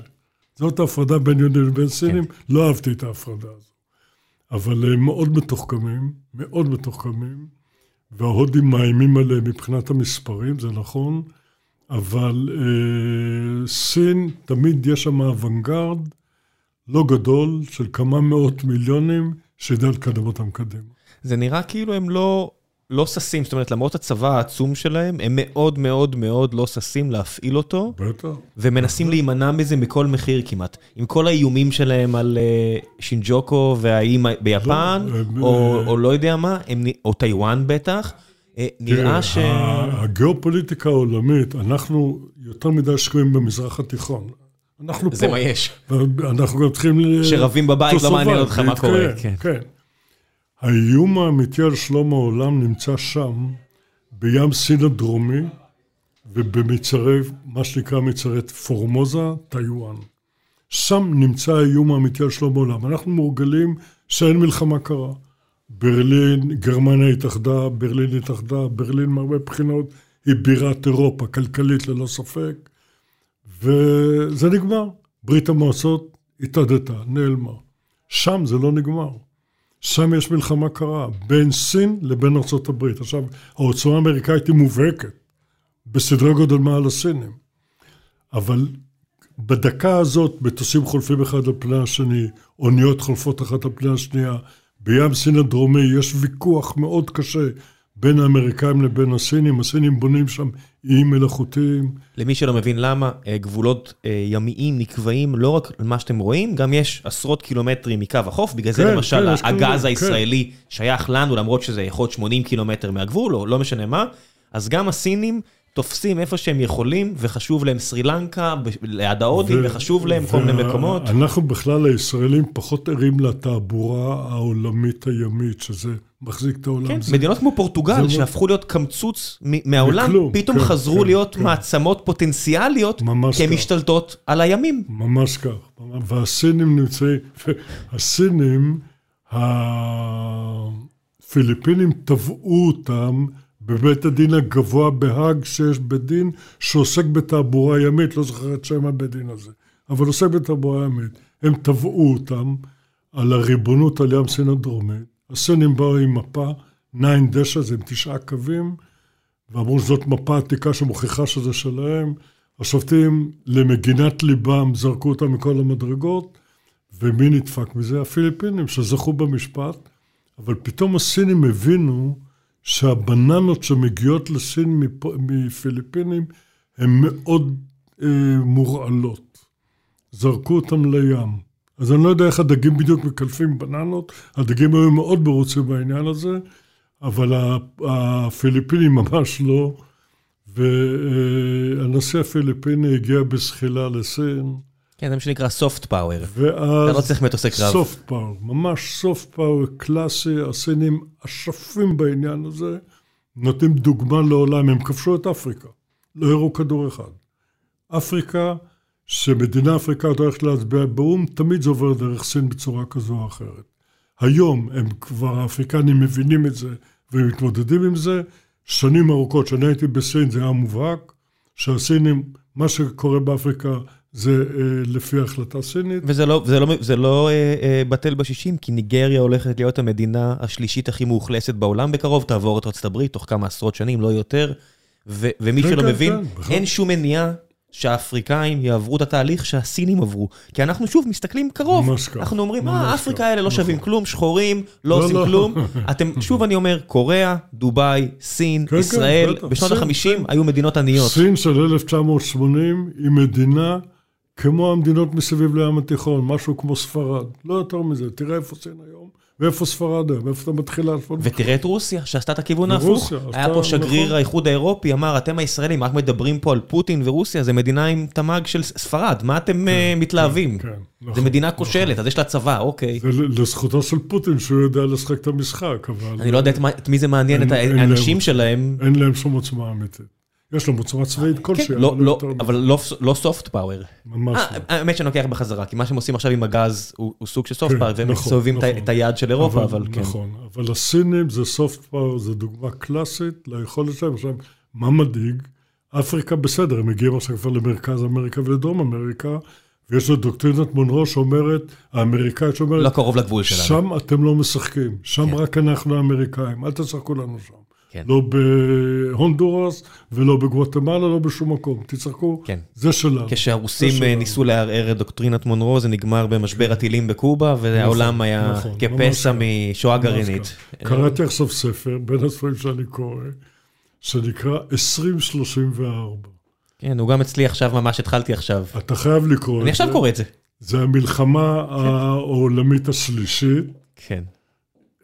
זאת ההפרדה בין יהודים לבין סינים, כן. לא אהבתי את ההפרדה הזאת. אבל הם מאוד מתוחכמים, מאוד מתוחכמים, וההודים מאיימים עליהם מבחינת המספרים, זה נכון, אבל אה, סין, תמיד יש שם אוונגרד לא גדול של כמה מאות מיליונים שידע לקדם אותם קדימה. זה נראה כאילו הם לא לא ששים, זאת אומרת, למרות הצבא העצום שלהם, הם מאוד מאוד מאוד לא ששים להפעיל אותו. בטח. ומנסים. להימנע מזה מכל מחיר כמעט. עם כל האיומים שלהם על uh, שינג'וקו והאיים ביפן, לא, או, הם, או לא יודע מה, הם, או טיוואן בטח, uh, נראה ש... הגיאופוליטיקה העולמית, אנחנו יותר מדי שקועים במזרח התיכון. אנחנו פה. זה מה יש. אנחנו גם צריכים... שרבים בבית, לא מעניין אותך מה קורה. כן, כן. האיום האמיתי על שלום העולם נמצא שם, בים סין הדרומי ובמצרי, מה שנקרא מצרי פורמוזה, טיואן. שם נמצא האיום האמיתי על שלום העולם. אנחנו מורגלים שאין מלחמה קרה. ברלין, גרמניה התאחדה, ברלין התאחדה, ברלין מהרבה בחינות היא בירת אירופה, כלכלית ללא ספק, וזה נגמר. ברית המועצות התאדתה, נעלמה. שם זה לא נגמר. שם יש מלחמה קרה, בין סין לבין ארה"ב. עכשיו, העוצמה האמריקאית היא מובהקת, בסדרי גודל מעל הסינים. אבל בדקה הזאת מטוסים חולפים אחד על פני השני, אוניות חולפות אחת על פני השנייה. בים סין הדרומי יש ויכוח מאוד קשה בין האמריקאים לבין הסינים, הסינים בונים שם איים מלאכותיים. למי שלא מבין למה, אה, גבולות אה, ימיים נקבעים לא רק למה שאתם רואים, גם יש עשרות קילומטרים מקו החוף, בגלל כן, זה למשל כן, הגז כן. הישראלי. שייך לנו, למרות שזה יכול להיות 80 קילומטר מהגבול, או לא משנה מה, אז גם הסינים... תופסים איפה שהם יכולים, וחשוב להם סרי לנקה, ליד ההודים, וחשוב להם כל מיני מקומות. אנחנו בכלל, הישראלים, פחות ערים לתעבורה העולמית הימית, שזה מחזיק את העולם. כן, זה... מדינות כמו פורטוגל, שהפכו להיות קמצוץ מהעולם, בכלום, פתאום כן, חזרו כן, להיות כן. מעצמות פוטנציאליות, כי הן משתלטות על הימים. ממש כך. והסינים נמצאים, הסינים, הפיליפינים תבעו אותם. בבית הדין הגבוה בהאג, שיש בית דין שעוסק בתעבורה ימית, לא זוכר את שם הבית דין הזה, אבל עוסק בתעבורה ימית. הם תבעו אותם על הריבונות על ים סין הדרומית. הסינים באו עם מפה, 9 דשא, זה עם תשעה קווים, ואמרו שזאת מפה עתיקה שמוכיחה שזה שלהם. השופטים למגינת ליבם זרקו אותם מכל המדרגות, ומי נדפק מזה? הפיליפינים שזכו במשפט, אבל פתאום הסינים הבינו שהבננות שמגיעות לסין מפיליפינים הן מאוד אה, מורעלות. זרקו אותם לים. אז אני לא יודע איך הדגים בדיוק מקלפים בננות, הדגים היו מאוד מרוצים בעניין הזה, אבל הפיליפינים ממש לא. והנשיא הפיליפיני הגיע בזחילה לסין. כן, זה מה שנקרא soft power. ואז... אתה לא צריך מטוסי קרב. soft power, ממש soft power קלאסי, הסינים אשפים בעניין הזה, נותנים דוגמה לעולם, הם כבשו את אפריקה, לא הראו כדור אחד. אפריקה, שמדינה אפריקאית הולכת להצביע באו"ם, תמיד זה עובר דרך סין בצורה כזו או אחרת. היום הם כבר, האפריקנים מבינים את זה ומתמודדים עם זה, שנים ארוכות, כשאני הייתי בסין זה היה מובהק, שהסינים, מה שקורה באפריקה זה אה, לפי החלטה סינית. וזה לא, זה לא, זה לא אה, אה, בטל בשישים, כי ניגריה הולכת להיות המדינה השלישית הכי מאוכלסת בעולם בקרוב, תעבור את ארצות הברית תוך כמה עשרות שנים, לא יותר. ו- ומי כן, שלא כן, מבין, כן, אין שום מניעה שהאפריקאים יעברו את התהליך שהסינים עברו. כי אנחנו שוב מסתכלים קרוב. ממש ככה, אנחנו אומרים, ממש אה, אפריקה האלה לא נכון. שווים כלום, שחורים, לא לא, עושים לא. כלום. אתם, שוב אני אומר, קוריאה, דובאי, סין, כן, כן, ישראל. בשנות סין, ה-50 סין. היו מדינות עניות. סין של 1980 היא מדינה כמו המדינות מסביב לים התיכון, משהו כמו ספרד. לא יותר מזה, תראה איפה סין היום, ואיפה ספרד היום, איפה אתה מתחיל לעשות. ותראה את רוסיה, שעשתה את הכיוון ההפוך. היה פה שגריר נכון. האיחוד האירופי, אמר, אתם הישראלים רק מדברים פה על פוטין ורוסיה, זה מדינה עם תמ"ג של ספרד, מה אתם אה, מתלהבים? כן, זה נכון, מדינה נכון. כושלת, אז יש לה צבא, אוקיי. זה לזכותו של פוטין שהוא יודע לשחק את המשחק, אבל אני לא יודע את מי זה מעניין, אין- את האנשים להם. שלהם. אין להם שום עוצמה אמיתית. יש להם עוצמה צבאית כלשהי, כן, לא- לא- מזה. אבל לא- לא סופט פאוור. ממש אה, לא. האמת שאני לוקח בחזרה, כי מה שהם עושים עכשיו עם הגז הוא סוג של סופט כן, פאוור, והם נכון, מסובבים את נכון. את היעד של אירופה, אבל כן. נכון, אבל הסינים זה soft power, זה דוגמה קלאסית ליכולת שלהם. עכשיו, מה מדאיג? אפריקה בסדר, הם מגיעים עכשיו כבר למרכז אמריקה ולדרום אמריקה, ויש לו דוקטרינת מונרו שאומרת, האמריקאית שאומרת, לא קרוב לגבול שלנו. שם אתם לא משחקים, שם כן. רק אנחנו האמריקאים, אל תשחקו לנו שם. כן. לא בהונדורס ולא בגואטמלה, לא בשום מקום. תצחקו, כן. זה שלנו. כשהרוסים זה שלנו. ניסו לערער את דוקטרינת מונרו, זה נגמר במשבר הטילים בקובה, והעולם היה נכון, כפסע משואה גרעינית. קראתי עכשיו ספר, בין הספרים שאני קורא, שנקרא 2034. כן, הוא גם אצלי עכשיו, ממש התחלתי עכשיו. אתה חייב לקרוא את זה. אני עכשיו קורא את זה. זה המלחמה העולמית השלישית, כן.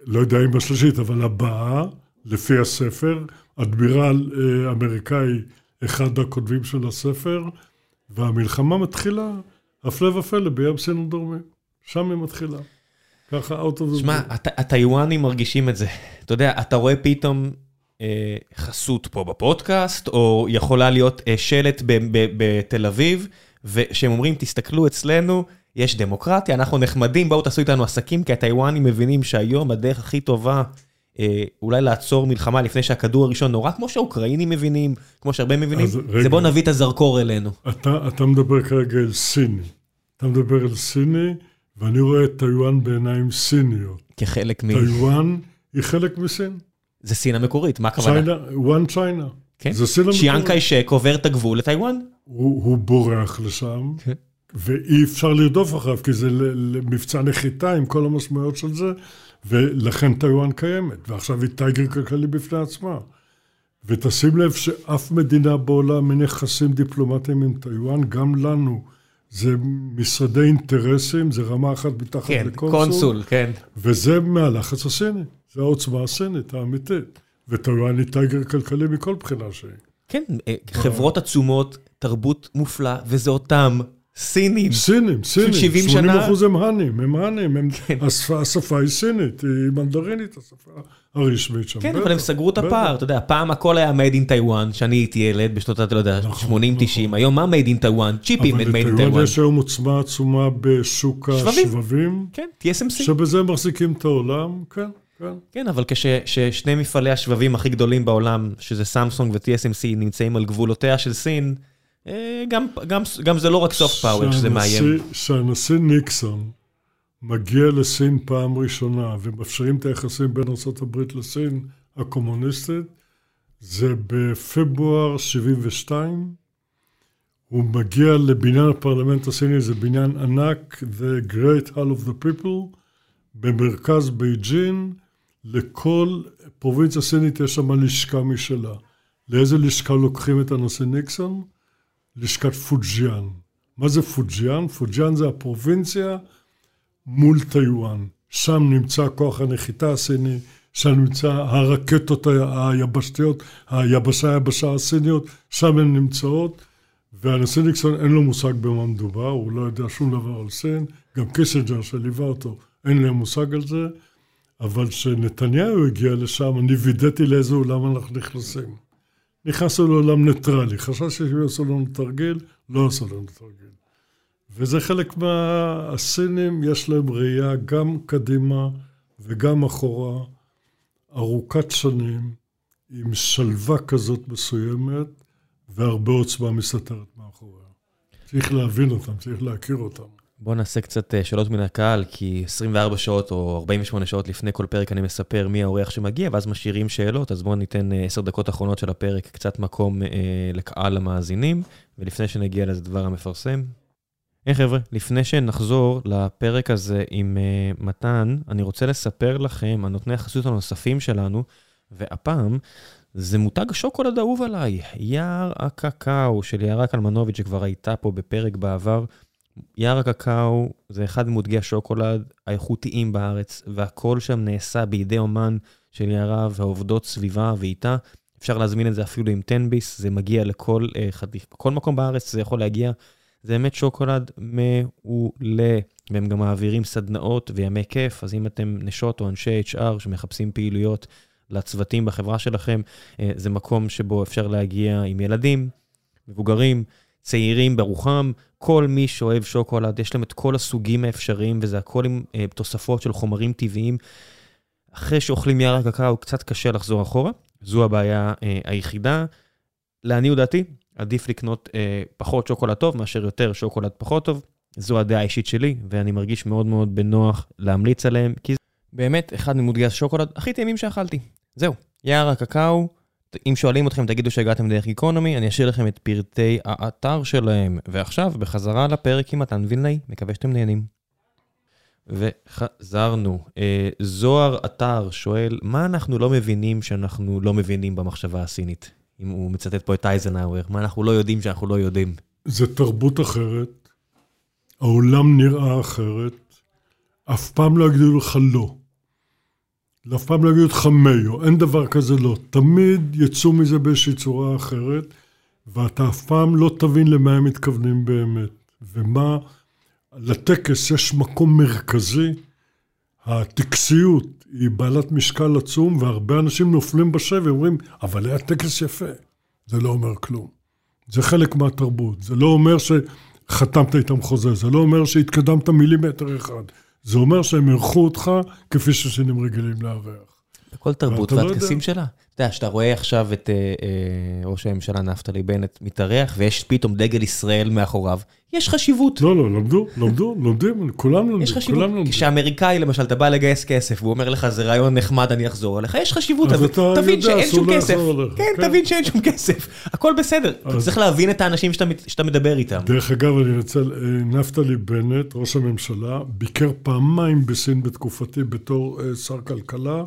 לא יודע אם השלישית, אבל הבאה, לפי הספר, אדמירל אה, אמריקאי, אחד הכותבים של הספר, והמלחמה מתחילה, הפלא ופלא, בים סין הדרומי. שם היא מתחילה. ככה, out of the שמע, הטיוואנים מרגישים את זה. אתה יודע, אתה רואה פתאום אה, חסות פה בפודקאסט, או יכולה להיות אה, שלט בתל אביב, ושהם אומרים, תסתכלו אצלנו, יש דמוקרטיה, אנחנו נחמדים, בואו תעשו איתנו עסקים, כי הטיוואנים מבינים שהיום הדרך הכי טובה, אולי לעצור מלחמה לפני שהכדור הראשון נורא, כמו שהאוקראינים מבינים, כמו שהרבה מבינים, אז זה רגע. בואו נביא את הזרקור אלינו. אתה, אתה מדבר כרגע אל סיני. אתה מדבר אל סיני, ואני רואה את טיוואן בעיניים סיניות. כחלק מ... טיוואן היא חלק מסין. זה סין המקורית, מה הכוונה? China, one China. כן? זה סין המקורית. שיאנג קיישק עובר את הגבול לטיוואן. הוא, הוא בורח לשם, כן. ואי אפשר לרדוף אחריו, כי זה למבצע נחיתה עם כל המשמעויות של זה, ולכן טיוואן קיימת, ועכשיו היא tiger כלכלי בפני עצמה. ותשים לב שאף מדינה בעולם אין יחסים דיפלומטיים עם טיוואן, גם לנו. זה משרדי אינטרסים, זה רמה אחת מתחת כן, לקונסול. קונסול, כן. וזה מהלחץ הסיני, זה העוצמה הסינית האמיתית. וטיוואן היא tiger כלכלי מכל בחינה שהיא. כן, אה, חברות עצומות, תרבות מופלא, וזה אותם סינים. סינים, סינים. 70 80 שנה. אחוז הם האנים, הם האנים. הם, כן. השפה, השפה היא סינית, היא מנדרינית, השפה הרשמית שם. כן, בטח, אבל הם סגרו את. הפער, אתה יודע, פעם הכל היה made in Taiwan, שאני הייתי ילד בשנות, אתה לא יודע, נכון, 80-90, היום מה made in Taiwan? צ'יפים אבל made in Taiwan. יש היום עוצמה עצומה בשוק שבבים. השבבים, כן, TSMC. שבזה מחזיקים את העולם, כן, כן. כן, אבל כששני מפעלי השבבים הכי גדולים בעולם, שזה סמסונג ו-TSMC, נמצאים על גבולותיה של סין, גם- גם- גם זה לא רק סופט פאוור שזה מאיים. שהנשיא- שהנשיא ניקסון מגיע לסין פעם ראשונה ומאפשרים את היחסים בין ארה"ב לסין הקומוניסטית, זה בפברואר 72. הוא מגיע לבניין הפרלמנט הסיני, זה בניין ענק, The Great Hall of the People, במרכז בייג'ין, לכל פרובינציה סינית יש שם לשכה משלה. לאיזה לשכה לוקחים את הנשיא ניקסון? לשכת פוג'יאן. מה זה פוג'יאן? פוג'יאן זה הפרובינציה מול טיוואן. שם נמצא כוח הנחיתה הסיני, שם נמצא הרקטות היבשתיות, היבשה היבשה הסיניות, שם הן נמצאות, והנשיא ניקסון אין לו מושג במה מדובר, הוא לא יודע שום דבר על סין, גם קיסינג'ר שליווה אותו, אין להם מושג על זה, אבל כשנתניהו הגיע לשם, אני וידאתי לאיזה אולם אנחנו נכנסים. נכנסנו לעולם ניטרלי, חשבתי שהם יעשו לנו תרגיל, לא עשו לנו תרגיל. וזה חלק מה... הסינים, יש להם ראייה גם קדימה וגם אחורה, ארוכת שנים, עם שלווה כזאת מסוימת, והרבה עוצמה מסתתרת מאחוריה. צריך להבין אותם, צריך להכיר אותם. בואו נעשה קצת אה, שאלות מן הקהל, כי 24 שעות או 48 שעות לפני כל פרק אני מספר מי האורח שמגיע, ואז משאירים שאלות, אז בואו ניתן 10 אה, דקות אחרונות של הפרק קצת מקום אה, לקהל המאזינים, ולפני שנגיע לזה דבר המפרסם. היי hey, חבר'ה, לפני שנחזור לפרק הזה עם uh, מתן, אני רוצה לספר לכם על נותני החסות הנוספים שלנו, והפעם זה מותג שוקולד אהוב עליי, יער הקקאו של יערה קלמנוביץ' שכבר הייתה פה בפרק בעבר. יער הקקאו זה אחד ממותגי השוקולד האיכותיים בארץ, והכל שם נעשה בידי אומן של יערה והעובדות סביבה ואיתה. אפשר להזמין את זה אפילו עם 10 ביס, זה מגיע לכל uh, כל מקום בארץ, זה יכול להגיע. זה באמת שוקולד מעולה, והם גם מעבירים סדנאות וימי כיף, אז אם אתם נשות או אנשי HR שמחפשים פעילויות לצוותים בחברה שלכם, אה, זה מקום שבו אפשר להגיע עם ילדים, מבוגרים, צעירים ברוחם, כל מי שאוהב שוקולד, יש להם את כל הסוגים האפשריים, וזה הכל עם אה, תוספות של חומרים טבעיים. אחרי שאוכלים יער הקקאו, קצת קשה לחזור אחורה, זו הבעיה אה, היחידה. לעניות דעתי, עדיף לקנות אה, פחות שוקולד טוב מאשר יותר שוקולד פחות טוב. זו הדעה האישית שלי, ואני מרגיש מאוד מאוד בנוח להמליץ עליהם, כי זה באמת אחד ממותגי השוקולד הכי טעימים שאכלתי. זהו, יער הקקאו, אם שואלים אתכם, תגידו שהגעתם דרך גיקונומי, אני אשאיר לכם את פרטי האתר שלהם. ועכשיו, בחזרה לפרק עם מתן וילנאי, מקווה שאתם נהנים. וחזרנו. אה, זוהר אתר שואל, מה אנחנו לא מבינים שאנחנו לא מבינים במחשבה הסינית? אם הוא מצטט פה את אייזנהאואר, מה אנחנו לא יודעים שאנחנו לא יודעים? זה תרבות אחרת, העולם נראה אחרת, אף פעם לא יגידו לך לא. אף פעם לא יגידו לך מיו, אין דבר כזה לא. תמיד יצאו מזה באיזושהי צורה אחרת, ואתה אף פעם לא תבין למה הם מתכוונים באמת. ומה, לטקס יש מקום מרכזי, הטקסיות היא בעלת משקל עצום, והרבה אנשים נופלים בשבי ואומרים, אבל היה טקס יפה. זה לא אומר כלום. זה חלק מהתרבות. זה לא אומר שחתמת איתם חוזה, זה לא אומר שהתקדמת מילימטר אחד. זה אומר שהם אירחו אותך כפי ששינים רגילים לארח. בכל תרבות והטקסים לא שלה. אתה יודע, שאתה רואה עכשיו את אה, אה, ראש הממשלה נפתלי בנט מתארח, ויש פתאום דגל ישראל מאחוריו, יש חשיבות. לא, לא, למדו, למדו, לומדים, כולם לומדים, יש חשיבות. כשאמריקאי, למשל, אתה בא לגייס כסף, והוא אומר לך, זה רעיון נחמד, אני אחזור עליך, יש חשיבות, אז תבין שאין שום כסף. כן, כן, תבין שאין שום כסף, הכל בסדר. אתה צריך להבין את האנשים שאתה מדבר איתם. דרך אגב, אני רוצה, אה, נפתלי בנט, ראש הממשלה, ביקר פעמיים בסין בתקופתי בתור שר כלכלה.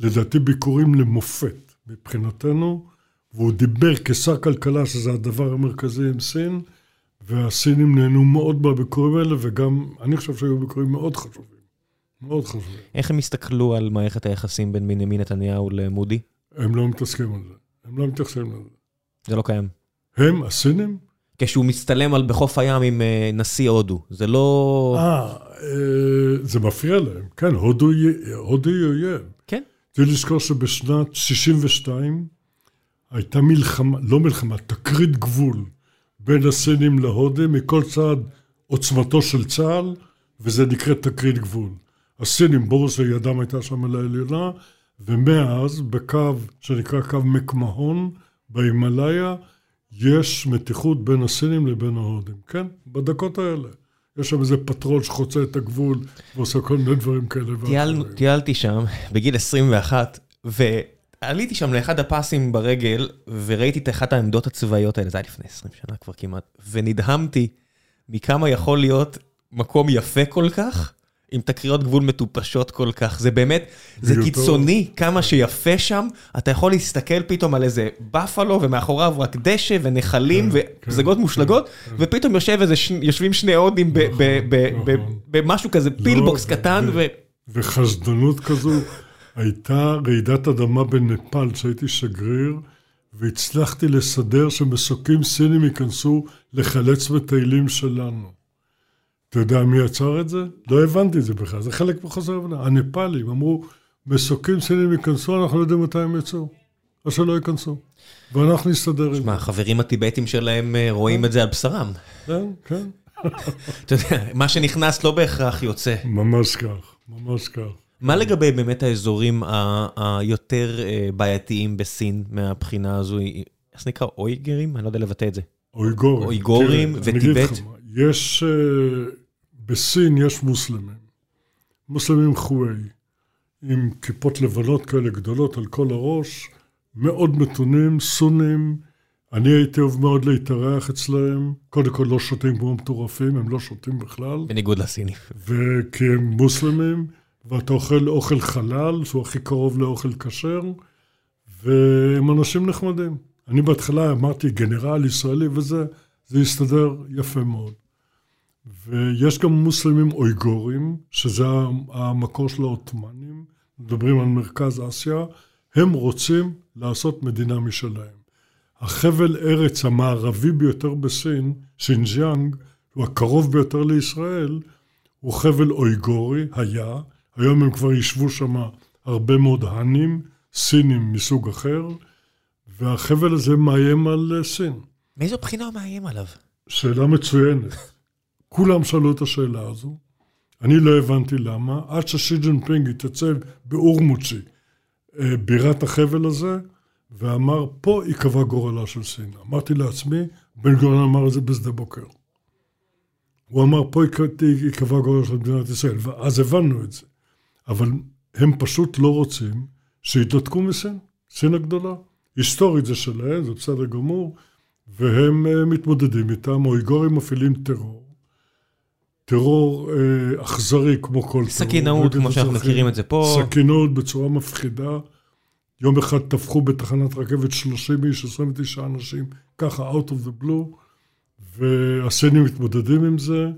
לדעתי ביקורים למופת מבחינתנו, והוא דיבר כשר כלכלה, שזה הדבר המרכזי עם סין, והסינים נהנו מאוד בביקורים האלה, וגם אני חושב שהיו ביקורים מאוד חשובים. מאוד חשובים. איך הם הסתכלו על מערכת היחסים בין בנימין נתניהו למודי? הם לא מתעסקים על זה. הם לא מתייחסים לזה. זה לא קיים. הם, הסינים? כשהוא מצטלם על בחוף הים עם uh, נשיא הודו, זה לא... אה, אה, זה מפריע להם. כן, הודו היא אויב. צריך לזכור שבשנת 62' הייתה מלחמה, לא מלחמה, תקרית גבול בין הסינים להודים, מכל צד עוצמתו של צה"ל, וזה נקרא תקרית גבול. הסינים, ברור שידם הייתה שם על העליונה, ומאז בקו שנקרא קו מקמהון בהימאליה, יש מתיחות בין הסינים לבין ההודים, כן? בדקות האלה. יש שם איזה פטרול שחוצה את הגבול ועושה כל מיני דברים כאלה. טייל, טיילתי שם בגיל 21, ועליתי שם לאחד הפסים ברגל, וראיתי את אחת העמדות הצבאיות האלה, זה היה לפני 20 שנה כבר כמעט, ונדהמתי מכמה יכול להיות מקום יפה כל כך, עם תקריות גבול מטופשות כל כך. זה באמת, זה קיצוני כמה שיפה שם. אתה יכול להסתכל פתאום על איזה בפלו, ומאחוריו רק דשא ונחלים כן, ופזגות כן, מושלגות, כן, ופתאום יושבים שני הודים נכון, נכון. במשהו כזה, לא, פילבוקס קטן. וחשדנות כזו. הייתה רעידת אדמה בנפאל, שהייתי שגריר, והצלחתי לסדר שמסוקים סינים ייכנסו לחלץ מטיילים שלנו. אתה יודע מי יצר את זה? לא הבנתי את זה בכלל, זה חלק מחוסר הבנה. הנפאלים אמרו, מסוקים סינים ייכנסו, אנחנו לא יודעים מתי הם יצאו. או שלא ייכנסו. ואנחנו נסתדר עם זה. שמע, החברים הטיבטים שלהם אה, רואים כן. את זה על בשרם. כן, כן. אתה יודע, מה שנכנס לא בהכרח יוצא. ממש כך, ממש כך. מה לגבי באמת האזורים היותר אה, בעייתיים בסין מהבחינה הזו? איך זה נקרא? אויגרים? אני לא יודע לבטא את זה. אויגורים. אויגורים וטיבט? יש, אה, בסין יש מוסלמים. מוסלמים חווי, עם כיפות לבנות כאלה גדולות על כל הראש, מאוד מתונים, סונים. אני הייתי אוהב מאוד להתארח אצלהם. קודם כל לא שותים כמו מטורפים, הם לא שותים בכלל. בניגוד לסינים. וכי הם מוסלמים, ואתה אוכל אוכל חלל, שהוא הכי קרוב לאוכל כשר, והם אנשים נחמדים. אני בהתחלה אמרתי גנרל ישראלי וזה, זה הסתדר יפה מאוד. ויש גם מוסלמים אויגורים, שזה המקור של העות'מאנים, מדברים על מרכז אסיה, הם רוצים לעשות מדינה משלהם. החבל ארץ המערבי ביותר בסין, שינג'יאנג, הוא הקרוב ביותר לישראל, הוא חבל אויגורי, היה, היום הם כבר ישבו שם הרבה מאוד האנים, סינים מסוג אחר, והחבל הזה מאיים על סין. מאיזו בחינה הוא מאיים עליו? שאלה מצוינת. כולם שאלו את השאלה הזו. אני לא הבנתי למה, עד ששי ג'נפינג התייצב באורמוצ'י, אה, בירת החבל הזה, ואמר, פה ייקבע גורלה של סין. אמרתי לעצמי, בן גורן אמר את זה בשדה בוקר. הוא אמר, פה ייקבע גורלה של מדינת ישראל, ואז הבנו את זה. אבל הם פשוט לא רוצים שיתנתקו מסין, סין הגדולה. היסטורית זה שלהם, זה בסדר גמור, והם אה, מתמודדים איתם, אויגורים מפעילים טרור. טרור אה, אכזרי כמו כל טרור. סכינאות, כמו שאנחנו מכירים את זה פה. סכינאות בצורה מפחידה. יום אחד טבחו בתחנת רכבת 30 איש, 29 אנשים, ככה, out of the blue, והסינים מתמודדים עם זה.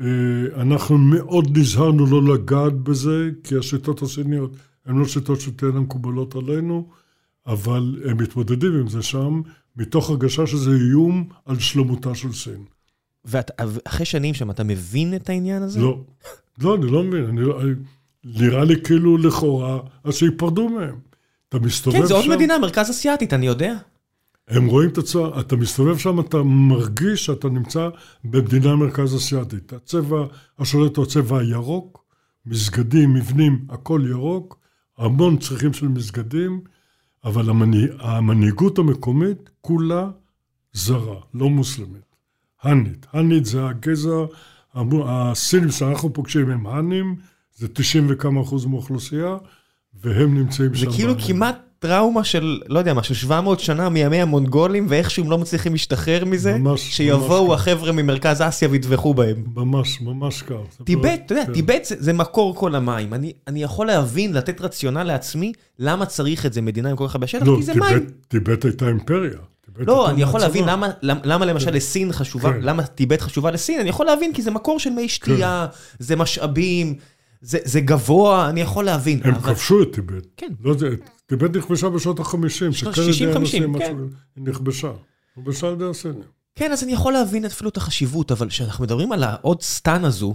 אה, אנחנו מאוד נזהרנו לא לגעת בזה, כי השיטות הסיניות הן לא שיטות שתהיינה מקובלות עלינו, אבל הם מתמודדים עם זה שם, מתוך הרגשה שזה איום על שלמותה של סין. ואחרי שנים שם, אתה מבין את העניין הזה? לא. לא, אני לא מבין. אני, לא- אני, נראה לי כאילו לכאורה, אז שיפרדו מהם. אתה מסתובב שם... כן, זו עוד מדינה, מרכז אסיאתית, אני יודע. הם רואים את הצבע, אתה מסתובב שם, אתה מרגיש שאתה נמצא במדינה מרכז אסיאתית. הצבע השולט הוא הצבע הירוק, מסגדים, מבנים, הכל ירוק, המון צריכים של מסגדים, אבל המנהיג, המנהיגות המקומית כולה זרה, לא מוסלמית. האנית. האנית זה הגזע, הסינים שאנחנו פוגשים הם האנים, זה 90 וכמה אחוז מהאוכלוסייה, והם נמצאים שם. זה כאילו כמעט טראומה של, לא יודע מה, של 700 שנה מימי המונגולים, ואיכשהו הם לא מצליחים להשתחרר מזה, ממש, שיבואו ממש החבר'ה כך. ממרכז אסיה ויטבחו בהם. ממש, ממש כך. טיבט, אתה יודע, כן. טיבט זה, זה מקור כל המים. אני, אני יכול להבין, לתת רציונל לעצמי, למה צריך את זה מדינה עם כל כך הרבה שטח, לא, כי זה טיבט, מים. טיבט הייתה אימפריה. לא, אני יכול להבין למה, למה למשל כן. לסין חשובה, כן. למה טיבט חשובה לסין, אני יכול להבין כי זה מקור של מי שתייה, זה משאבים. זה, זה גבוה, אני יכול להבין. הם. כבשו את טיבט. כן. לא, זה, טיבט נכבשה בשנות ה-50, 60-50, כן. היא נכבשה. נכבשה על ידי הסינים. כן, אז אני יכול להבין אפילו את החשיבות, אבל כשאנחנו מדברים על העוד סטן הזו...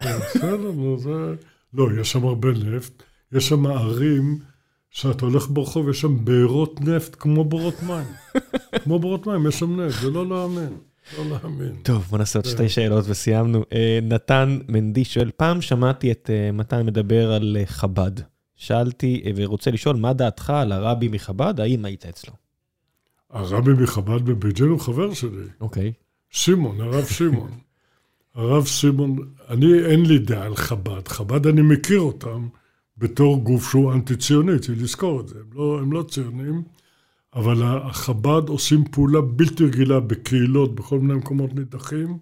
כן, בסדר, נו, זה... לא, יש שם הרבה נפט, יש שם ערים שאתה הולך ברחוב, יש שם בארות נפט כמו בורות מים. כמו בורות מים, יש שם נפט, זה לא להאמין. לא להאמין. טוב, בוא נעשה עוד שתי שאלות וסיימנו. אה, נתן מנדי שואל, פעם שמעתי את אה, מתן מדבר על אה, חב"ד. שאלתי ורוצה לשאול, מה דעתך על הרבי מחב"ד? האם היית אצלו? הרבי מחב"ד בבית ג'ן הוא חבר שלי. אוקיי. שמעון, הרב שמעון. הרב שמעון, אני אין לי דעה על חב"ד. חב"ד, אני מכיר אותם בתור גוף שהוא אנטי-ציוני, צריך לזכור את זה. הם לא, הם לא ציונים. אבל החב"ד עושים פעולה בלתי רגילה בקהילות, בכל מיני מקומות נידחים.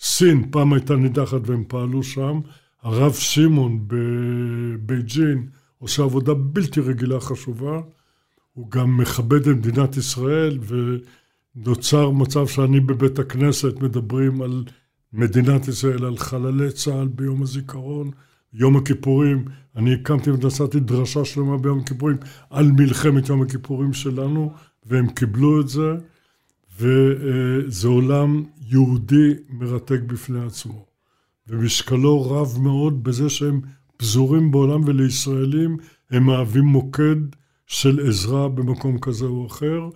סין פעם הייתה נידחת והם פעלו שם. הרב שמעון בבייג'ין עושה עבודה בלתי רגילה חשובה. הוא גם מכבד את מדינת ישראל, ונוצר מצב שאני בבית הכנסת מדברים על מדינת ישראל, על חללי צה"ל ביום הזיכרון. יום הכיפורים, אני הקמתי ונשאתי דרשה שלמה ביום הכיפורים על מלחמת יום הכיפורים שלנו, והם קיבלו את זה, וזה עולם יהודי מרתק בפני עצמו. ומשקלו רב מאוד בזה שהם פזורים בעולם ולישראלים הם מהווים מוקד של עזרה במקום כזה או אחר.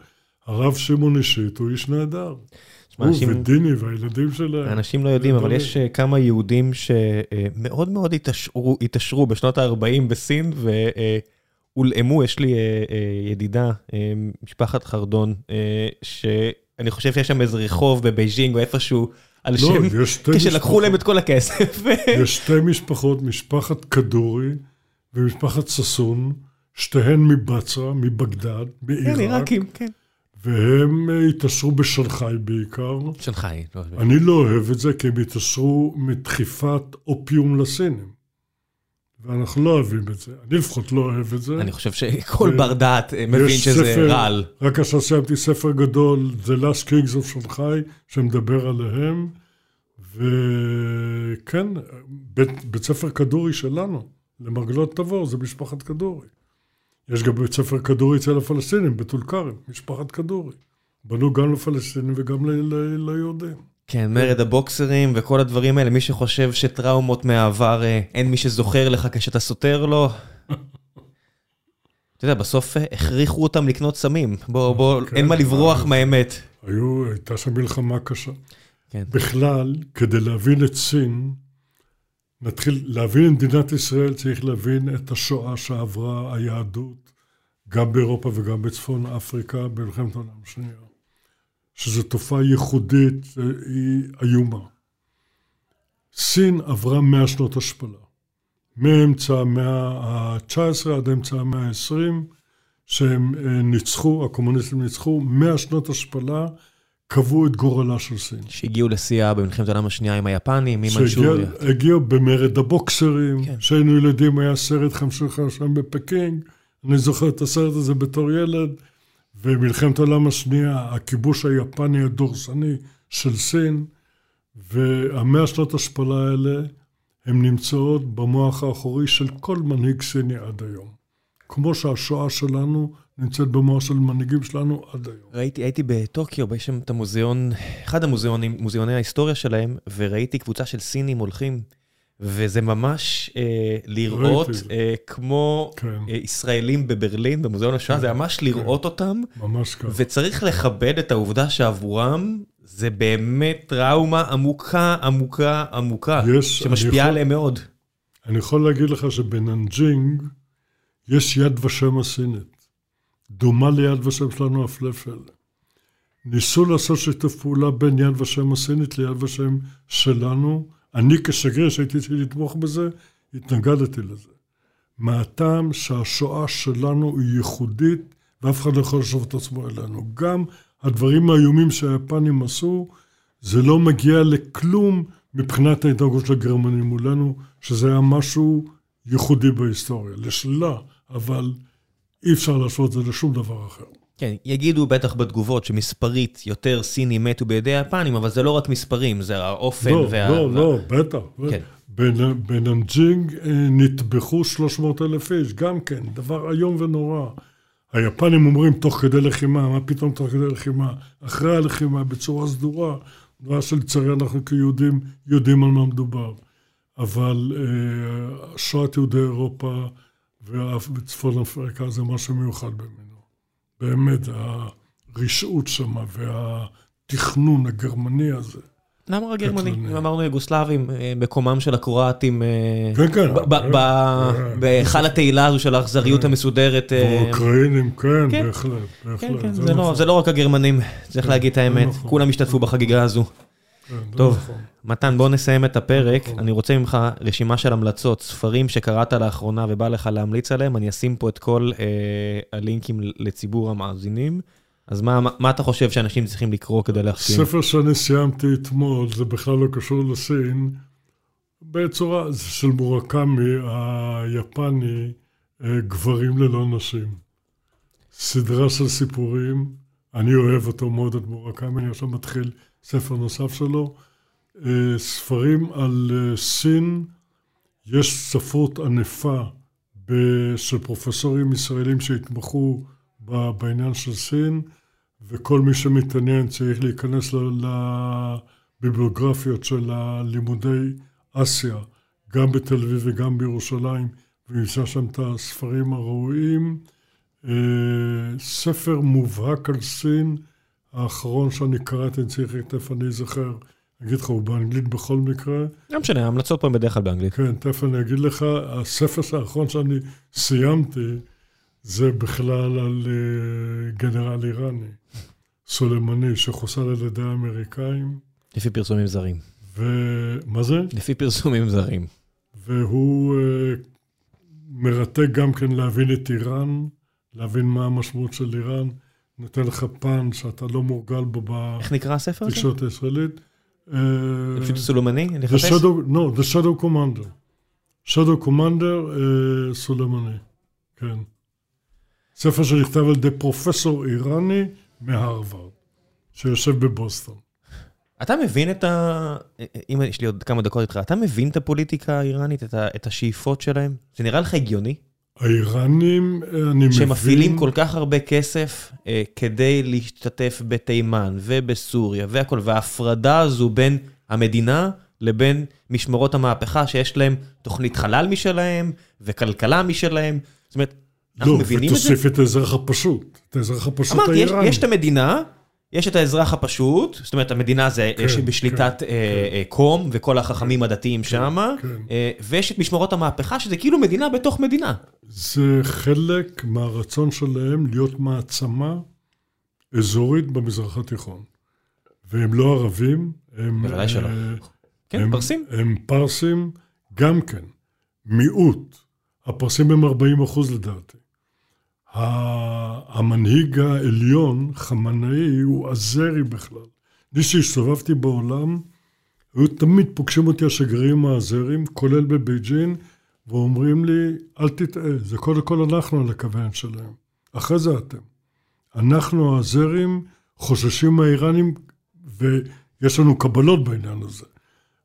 הרב שמעון אישית הוא איש נהדר. הוא אנשים- ודיני והילדים שלהם. אנשים לא יודעים, אבל. יש אה, כמה יהודים שמאוד מאוד התעשרו, התעשרו בשנות ה-40 בסין והולאמו. יש לי אה, אה, ידידה, אה, משפחת חרדון, אה, שאני חושב שיש שם איזה רחוב בבייג'ינג או איפשהו על לא, שם, כשלקחו. להם את כל הכסף. יש שתי משפחות, משפחת כדורי ומשפחת ששון, שתיהן מבצרה, מבגדד, כן, בעיראק, עיראקים, כן. והם אה, התעשרו בשנגחאי בעיקר. שנגחאי. לא, אני לא אוהב את זה, כי הם התעשרו מדחיפת אופיום לסינים. ואנחנו לא אוהבים את זה. אני לפחות לא אוהב את זה. אני חושב שכל ו- בר דעת אה, מבין שזה ספר- רעל. רק עכשיו סיימתי ספר גדול, The Last Kings of שנגחאי, שמדבר עליהם, וכן, בית, בית ספר כדורי שלנו, למרגלות תבור, זה משפחת כדורי. יש גם בית ספר כדורי אצל הפלסטינים, בטול כרם, משפחת כדורי. בנו גם לפלסטינים וגם ל, ל, ליהודים. כן, מרד הבוקסרים וכל הדברים האלה, מי שחושב שטראומות מהעבר, אה, אין מי שזוכר לך כשאתה סותר לו. אתה יודע, בסוף אה, הכריחו אותם לקנות סמים. בוא, בוא, כן, אין מה לברוח אה, מהאמת. היו, הייתה שם מלחמה קשה. כן. בכלל, כדי להבין את סין, נתחיל, להבין את מדינת ישראל צריך להבין את השואה שעברה היהדות, גם באירופה וגם בצפון אפריקה במלחמת העולם השנייה. שזו תופעה ייחודית, היא איומה. סין עברה מאה שנות השפלה. מאמצע המאה ה-19 עד אמצע המאה ה-20, שהם אה, ניצחו, הקומוניסטים ניצחו, מאה שנות השפלה קבעו את גורלה של סין. שהגיעו לשיאה במלחמת העולם השנייה עם היפנים, עם מנצ'וריה. שהגיעו במרד הבוקסרים, כן. כשהיינו ילדים היה סרט חמשו חמשם בפקינג, אני זוכר את הסרט הזה בתור ילד, ומלחמת העולם השנייה, הכיבוש היפני הדורסני של סין, והמאה שנות השפלה האלה, הן נמצאות במוח האחורי של כל מנהיג סיני עד היום. כמו שהשואה שלנו נמצאת במוח של מנהיגים שלנו עד היום. ראיתי, הייתי בטוקיו, יש שם את המוזיאון, אחד המוזיאונים, מוזיאוני ההיסטוריה שלהם, וראיתי קבוצה של סינים הולכים, וזה ממש אה, לראות. אה, כמו כן. אה, ישראלים בברלין, במוזיאון השואה, זה ממש לראות אותם, ממש ככה. וצריך לכבד את העובדה שעבורם זה באמת טראומה עמוקה, עמוקה, עמוקה, יש, שמשפיעה יכול- עליהם מאוד. אני יכול להגיד לך שבננג'ינג יש יד ושם הסינית. דומה ליד ושם שלנו הפלא פלא. ניסו לעשות שיתוף פעולה בין יד ושם הסינית ליד ושם שלנו. אני כשגריר שהייתי צריך לתמוך בזה, התנגדתי לזה. מהטעם שהשואה שלנו היא ייחודית ואף אחד לא יכול להשוות את עצמו אלינו. גם הדברים האיומים שהיפנים עשו, זה לא מגיע לכלום מבחינת ההתנהגות של הגרמנים מולנו, שזה היה משהו ייחודי בהיסטוריה, לשלילה, אבל אי אפשר להשוות את זה לשום דבר אחר. כן, יגידו בטח בתגובות שמספרית יותר סינים מתו בידי היפנים, אבל זה לא רק מספרים, זה האופן לא, וה... לא, וה- לא, בטח. כן. בנ- בננג'ינג אה, נטבחו 300 אלף איש, גם כן, דבר איום ונורא. היפנים אומרים תוך כדי לחימה, מה פתאום תוך כדי לחימה? אחרי הלחימה, בצורה סדורה, דבר שלצערי אנחנו כיהודים יודעים על מה מדובר. אבל אה, שואת יהודי אירופה ואף- וצפון אפריקה זה משהו מיוחד במינו. באמת, הרשעות שמה והתכנון הגרמני הזה. למה רק? קטלני. אם אמרנו יוגוסלבים, אה, מקומם של הקרואטים, אה, כן, כן. ב- כן. בהיכל התהילה הזו של האכזריות המסודרת. אה, ואוקראינים, כן, כן. בהחלט, כן, בהחלט. כן, זה לא- נכון. זה לא רק הגרמנים, צריך להגיד את האמת, נכון. כולם השתתפו בחגיגה הזו. זה טוב. נכון. מתן, בוא נסיים את הפרק. נכון. אני רוצה ממך רשימה של המלצות, ספרים שקראת לאחרונה ובא לך להמליץ עליהם, אני אשים פה את כל אה, הלינקים לציבור המאזינים. אז מה, מה, אתה חושב שאנשים צריכים לקרוא כדי להחכים? ספר שאני סיימתי אתמול, זה בכלל לא קשור לסין, בצורה, זה של מורקמי היפני, אה, גברים ללא נשים. סדרה של סיפורים, אני אוהב אותו מאוד, את מורקמי, אני עכשיו מתחיל ספר נוסף שלו. אה, ספרים על אה, סין, יש ספרות ענפה של פרופסורים ישראלים שהתמחו בעניין של סין, וכל מי שמתעניין צריך להיכנס לביבליוגרפיות של הלימודי אסיה, גם בתל אביב וגם בירושלים, וימצא שם את הספרים הראויים, אה, ספר מובהק על סין, האחרון שאני קראתי, אני צריך, תכף אני אזכר, אני אגיד לך, הוא באנגלית בכל מקרה. לא משנה, ההמלצות פה הן בדרך כלל באנגלית. כן, תכף אני אגיד לך, הספר האחרון שאני סיימתי, זה בכלל על אה, גנרל איראני, סולימני, שחוסל על ידי האמריקאים. לפי פרסומים זרים. ומה זה? לפי פרסומים זרים. והוא אה, מרתק גם כן להבין את איראן, להבין מה המשמעות של איראן, נותן לך פן שאתה לא מורגל בו איך נקרא הספר הזה? בתקשורת הישראלית. אה, פשוט סולומני? לחפש? No, The Shadow Commander. Shadow Commander אה, סולימני, כן. ספר שנכתב על ידי פרופסור איראני מהרווארד, שיושב בבוסטון. אתה מבין את ה... אם יש לי עוד כמה דקות איתך, אתה מבין את הפוליטיקה האיראנית, את, ה... את השאיפות שלהם? זה נראה לך הגיוני? האיראנים, אה, אני מבין... שמפעילים כל כך הרבה כסף אה, כדי להשתתף בתימן ובסוריה והכל, וההפרדה הזו בין המדינה לבין משמרות המהפכה, שיש להם תוכנית חלל משלהם וכלכלה משלהם. זאת אומרת, אנחנו לא, מבינים את זה? ותוסיף את האזרח הפשוט, את האזרח הפשוט אמרתי, יש, האיראני. יש את המדינה, יש את האזרח הפשוט, זאת אומרת, המדינה זה כן, יש בשליטת כן, אה, אה, קום וכל החכמים הדתיים שמה, כן. אה, ויש את משמרות המהפכה, שזה כאילו מדינה בתוך מדינה. זה חלק מהרצון שלהם להיות מעצמה אזורית במזרח התיכון. והם לא ערבים, הם... בוודאי שלא. אה, כן, הם, פרסים. הם פרסים, גם כן, מיעוט. הפרסים הם 40 אחוז לדעתי. המנהיג העליון, חמנאי, הוא עזרי בכלל. אני שהסתובבתי בעולם, היו תמיד פוגשים אותי השגרירים האזרים, כולל בבייג'ין, ואומרים לי, אל תטעה, זה קודם כל אנחנו על הכוון שלהם. אחרי זה אתם. אנחנו האזרים חוששים מהאיראנים, ויש לנו קבלות בעניין הזה.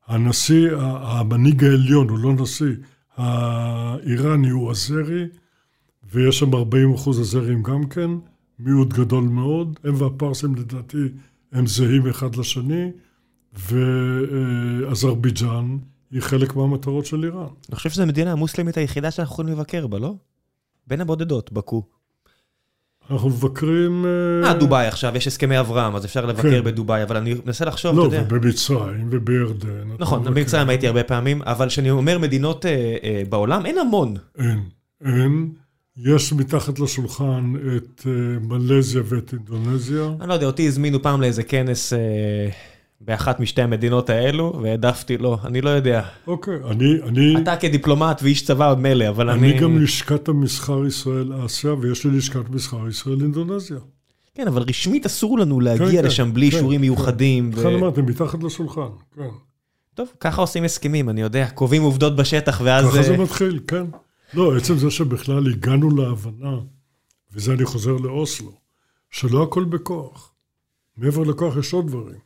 הנשיא, המנהיג העליון, הוא לא נשיא, האיראני הוא עזרי, ויש שם 40 אחוז עזרים גם כן, מיעוט גדול מאוד. הם והפרסים לדעתי הם זהים אחד לשני, ואזרבייג'אן היא חלק מהמטרות של איראן. אני חושב שזו המדינה המוסלמית היחידה שאנחנו יכולים לבקר בה, לא? בין הבודדות, בקו. אנחנו מבקרים... אה, דובאי עכשיו, יש הסכמי אברהם, אז אפשר לבקר כן. בדובאי, אבל אני מנסה לחשוב, לא, אתה יודע. ובמצרים ובירדן. נכון. במצרים הייתי הרבה פעמים, אבל כשאני אומר מדינות אה, אה, בעולם, אין המון. אין, אין. יש מתחת לשולחן את אה, מלזיה ואת אינדונזיה. אני לא יודע, אותי הזמינו פעם לאיזה כנס אה, באחת משתי המדינות האלו, והעדפתי, לא, אני לא יודע. אוקיי, אני, אני, אתה כדיפלומט ואיש צבא מילא, אבל אני... אני גם לשכת המסחר ישראל-אסיה, ויש לי לשכת מסחר ישראל-אינדונזיה. כן, אבל רשמית אסור לנו להגיע כן, לשם בלי כן, אישורים כן. מיוחדים. ו- לכן אמרתי, מתחת לשולחן, כן. טוב, ככה עושים הסכמים, אני יודע, קובעים עובדות בשטח, ואז... ככה זה אה, מתחיל, כן. לא, עצם זה שבכלל הגענו להבנה, וזה אני חוזר לאוסלו, שלא הכל בכוח. מעבר לכוח יש עוד דברים.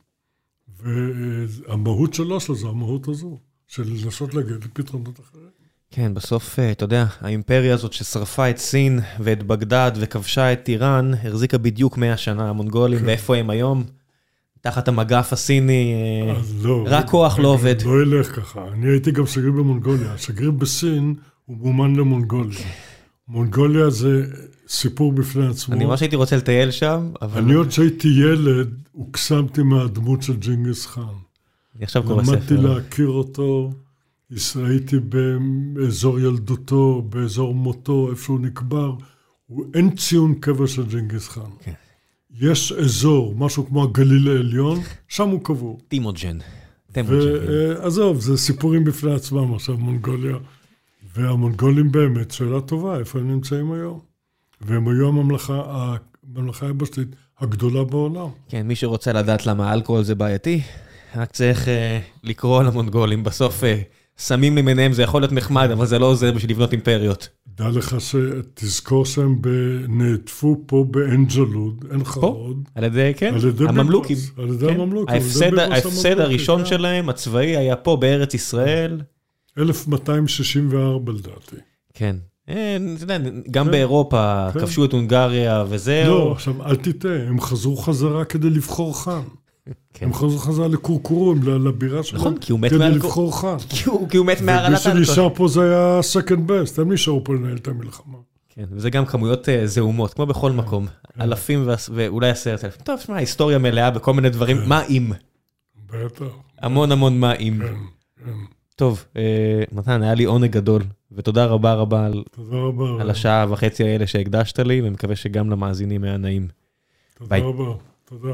והמהות של אוסלו זה המהות הזו, של לנסות להגיע לפתרונות אחרים. כן, בסוף, אה, אתה יודע, האימפריה הזאת ששרפה את סין ואת בגדד וכבשה את איראן, החזיקה בדיוק 100 שנה, המונגולים, כן. ואיפה הם היום? תחת המגף הסיני, לא. רק כוח לא עובד. לא ילך ככה. אני הייתי גם שגריר במונגוליה. השגריר בסין הוא מאומן למונגוליה. מונגוליה זה סיפור בפני עצמו. אני ממש הייתי רוצה לטייל שם, אבל אני עוד כשהייתי ילד, הוקסמתי מהדמות של ג'ינגיס חאן. אני עכשיו קורא למדתי ספר. להכיר אותו, הייתי באזור ילדותו, באזור מותו, איפה שהוא נקבר. אין ציון קבר של ג'ינגיס חאן. כן. יש אזור, משהו כמו הגליל העליון, שם הוא קבור. טימוג'ן. טימוג'ן. ועזוב, זה סיפורים בפני עצמם עכשיו, מונגוליה. והמונגולים באמת, שאלה טובה, איפה הם נמצאים היום? והם היו הממלכה, הממלכה היבשתית הגדולה בעולם. כן, מי שרוצה לדעת למה אלכוהול זה בעייתי, רק צריך אה, לקרוא על המונגולים. בסוף אה, סמים למיניהם זה יכול להיות נחמד, אבל זה לא עוזר בשביל לבנות אימפריות. דע לך שתזכור שהם נעטפו פה באנג'לוד, אין לך? עוד. על ידי, כן, על ידי הממלוכים. על ידי כן. הממלוכים. ההפסד, ההפסד הראשון כן. שלהם, הצבאי, היה פה בארץ ישראל. 1264 לדעתי. כן. אה, גם כן. באירופה כן. כבשו את הונגריה וזהו. לא, עכשיו, אל תטעה, הם חזרו חזרה כדי לבחור חאן. כן. הם חזרו חזרה לקורקורום, ל- לבירה שלהם, נכון, כי הוא מת כדי מאלכוהול. לבחור חאן. כי הוא מת ומי מהרעלת אלכוהול. שנשאר פה זה היה second best, הם נשארו פה לנהל את המלחמה. כן, וזה גם כמויות אה, זעומות, כמו בכל מקום. אלפים ואולי עשרת אלפים. טוב, שמע, היסטוריה מלאה בכל מיני דברים, מה אם? בטח. המון המון מה אם. כן, כן. טוב, אה, מתן, היה לי עונג גדול, ותודה רבה רבה על- תודה רבה. על השעה וחצי האלה שהקדשת לי, ומקווה שגם למאזינים היה נעים. ביי. תודה רבה. תודה.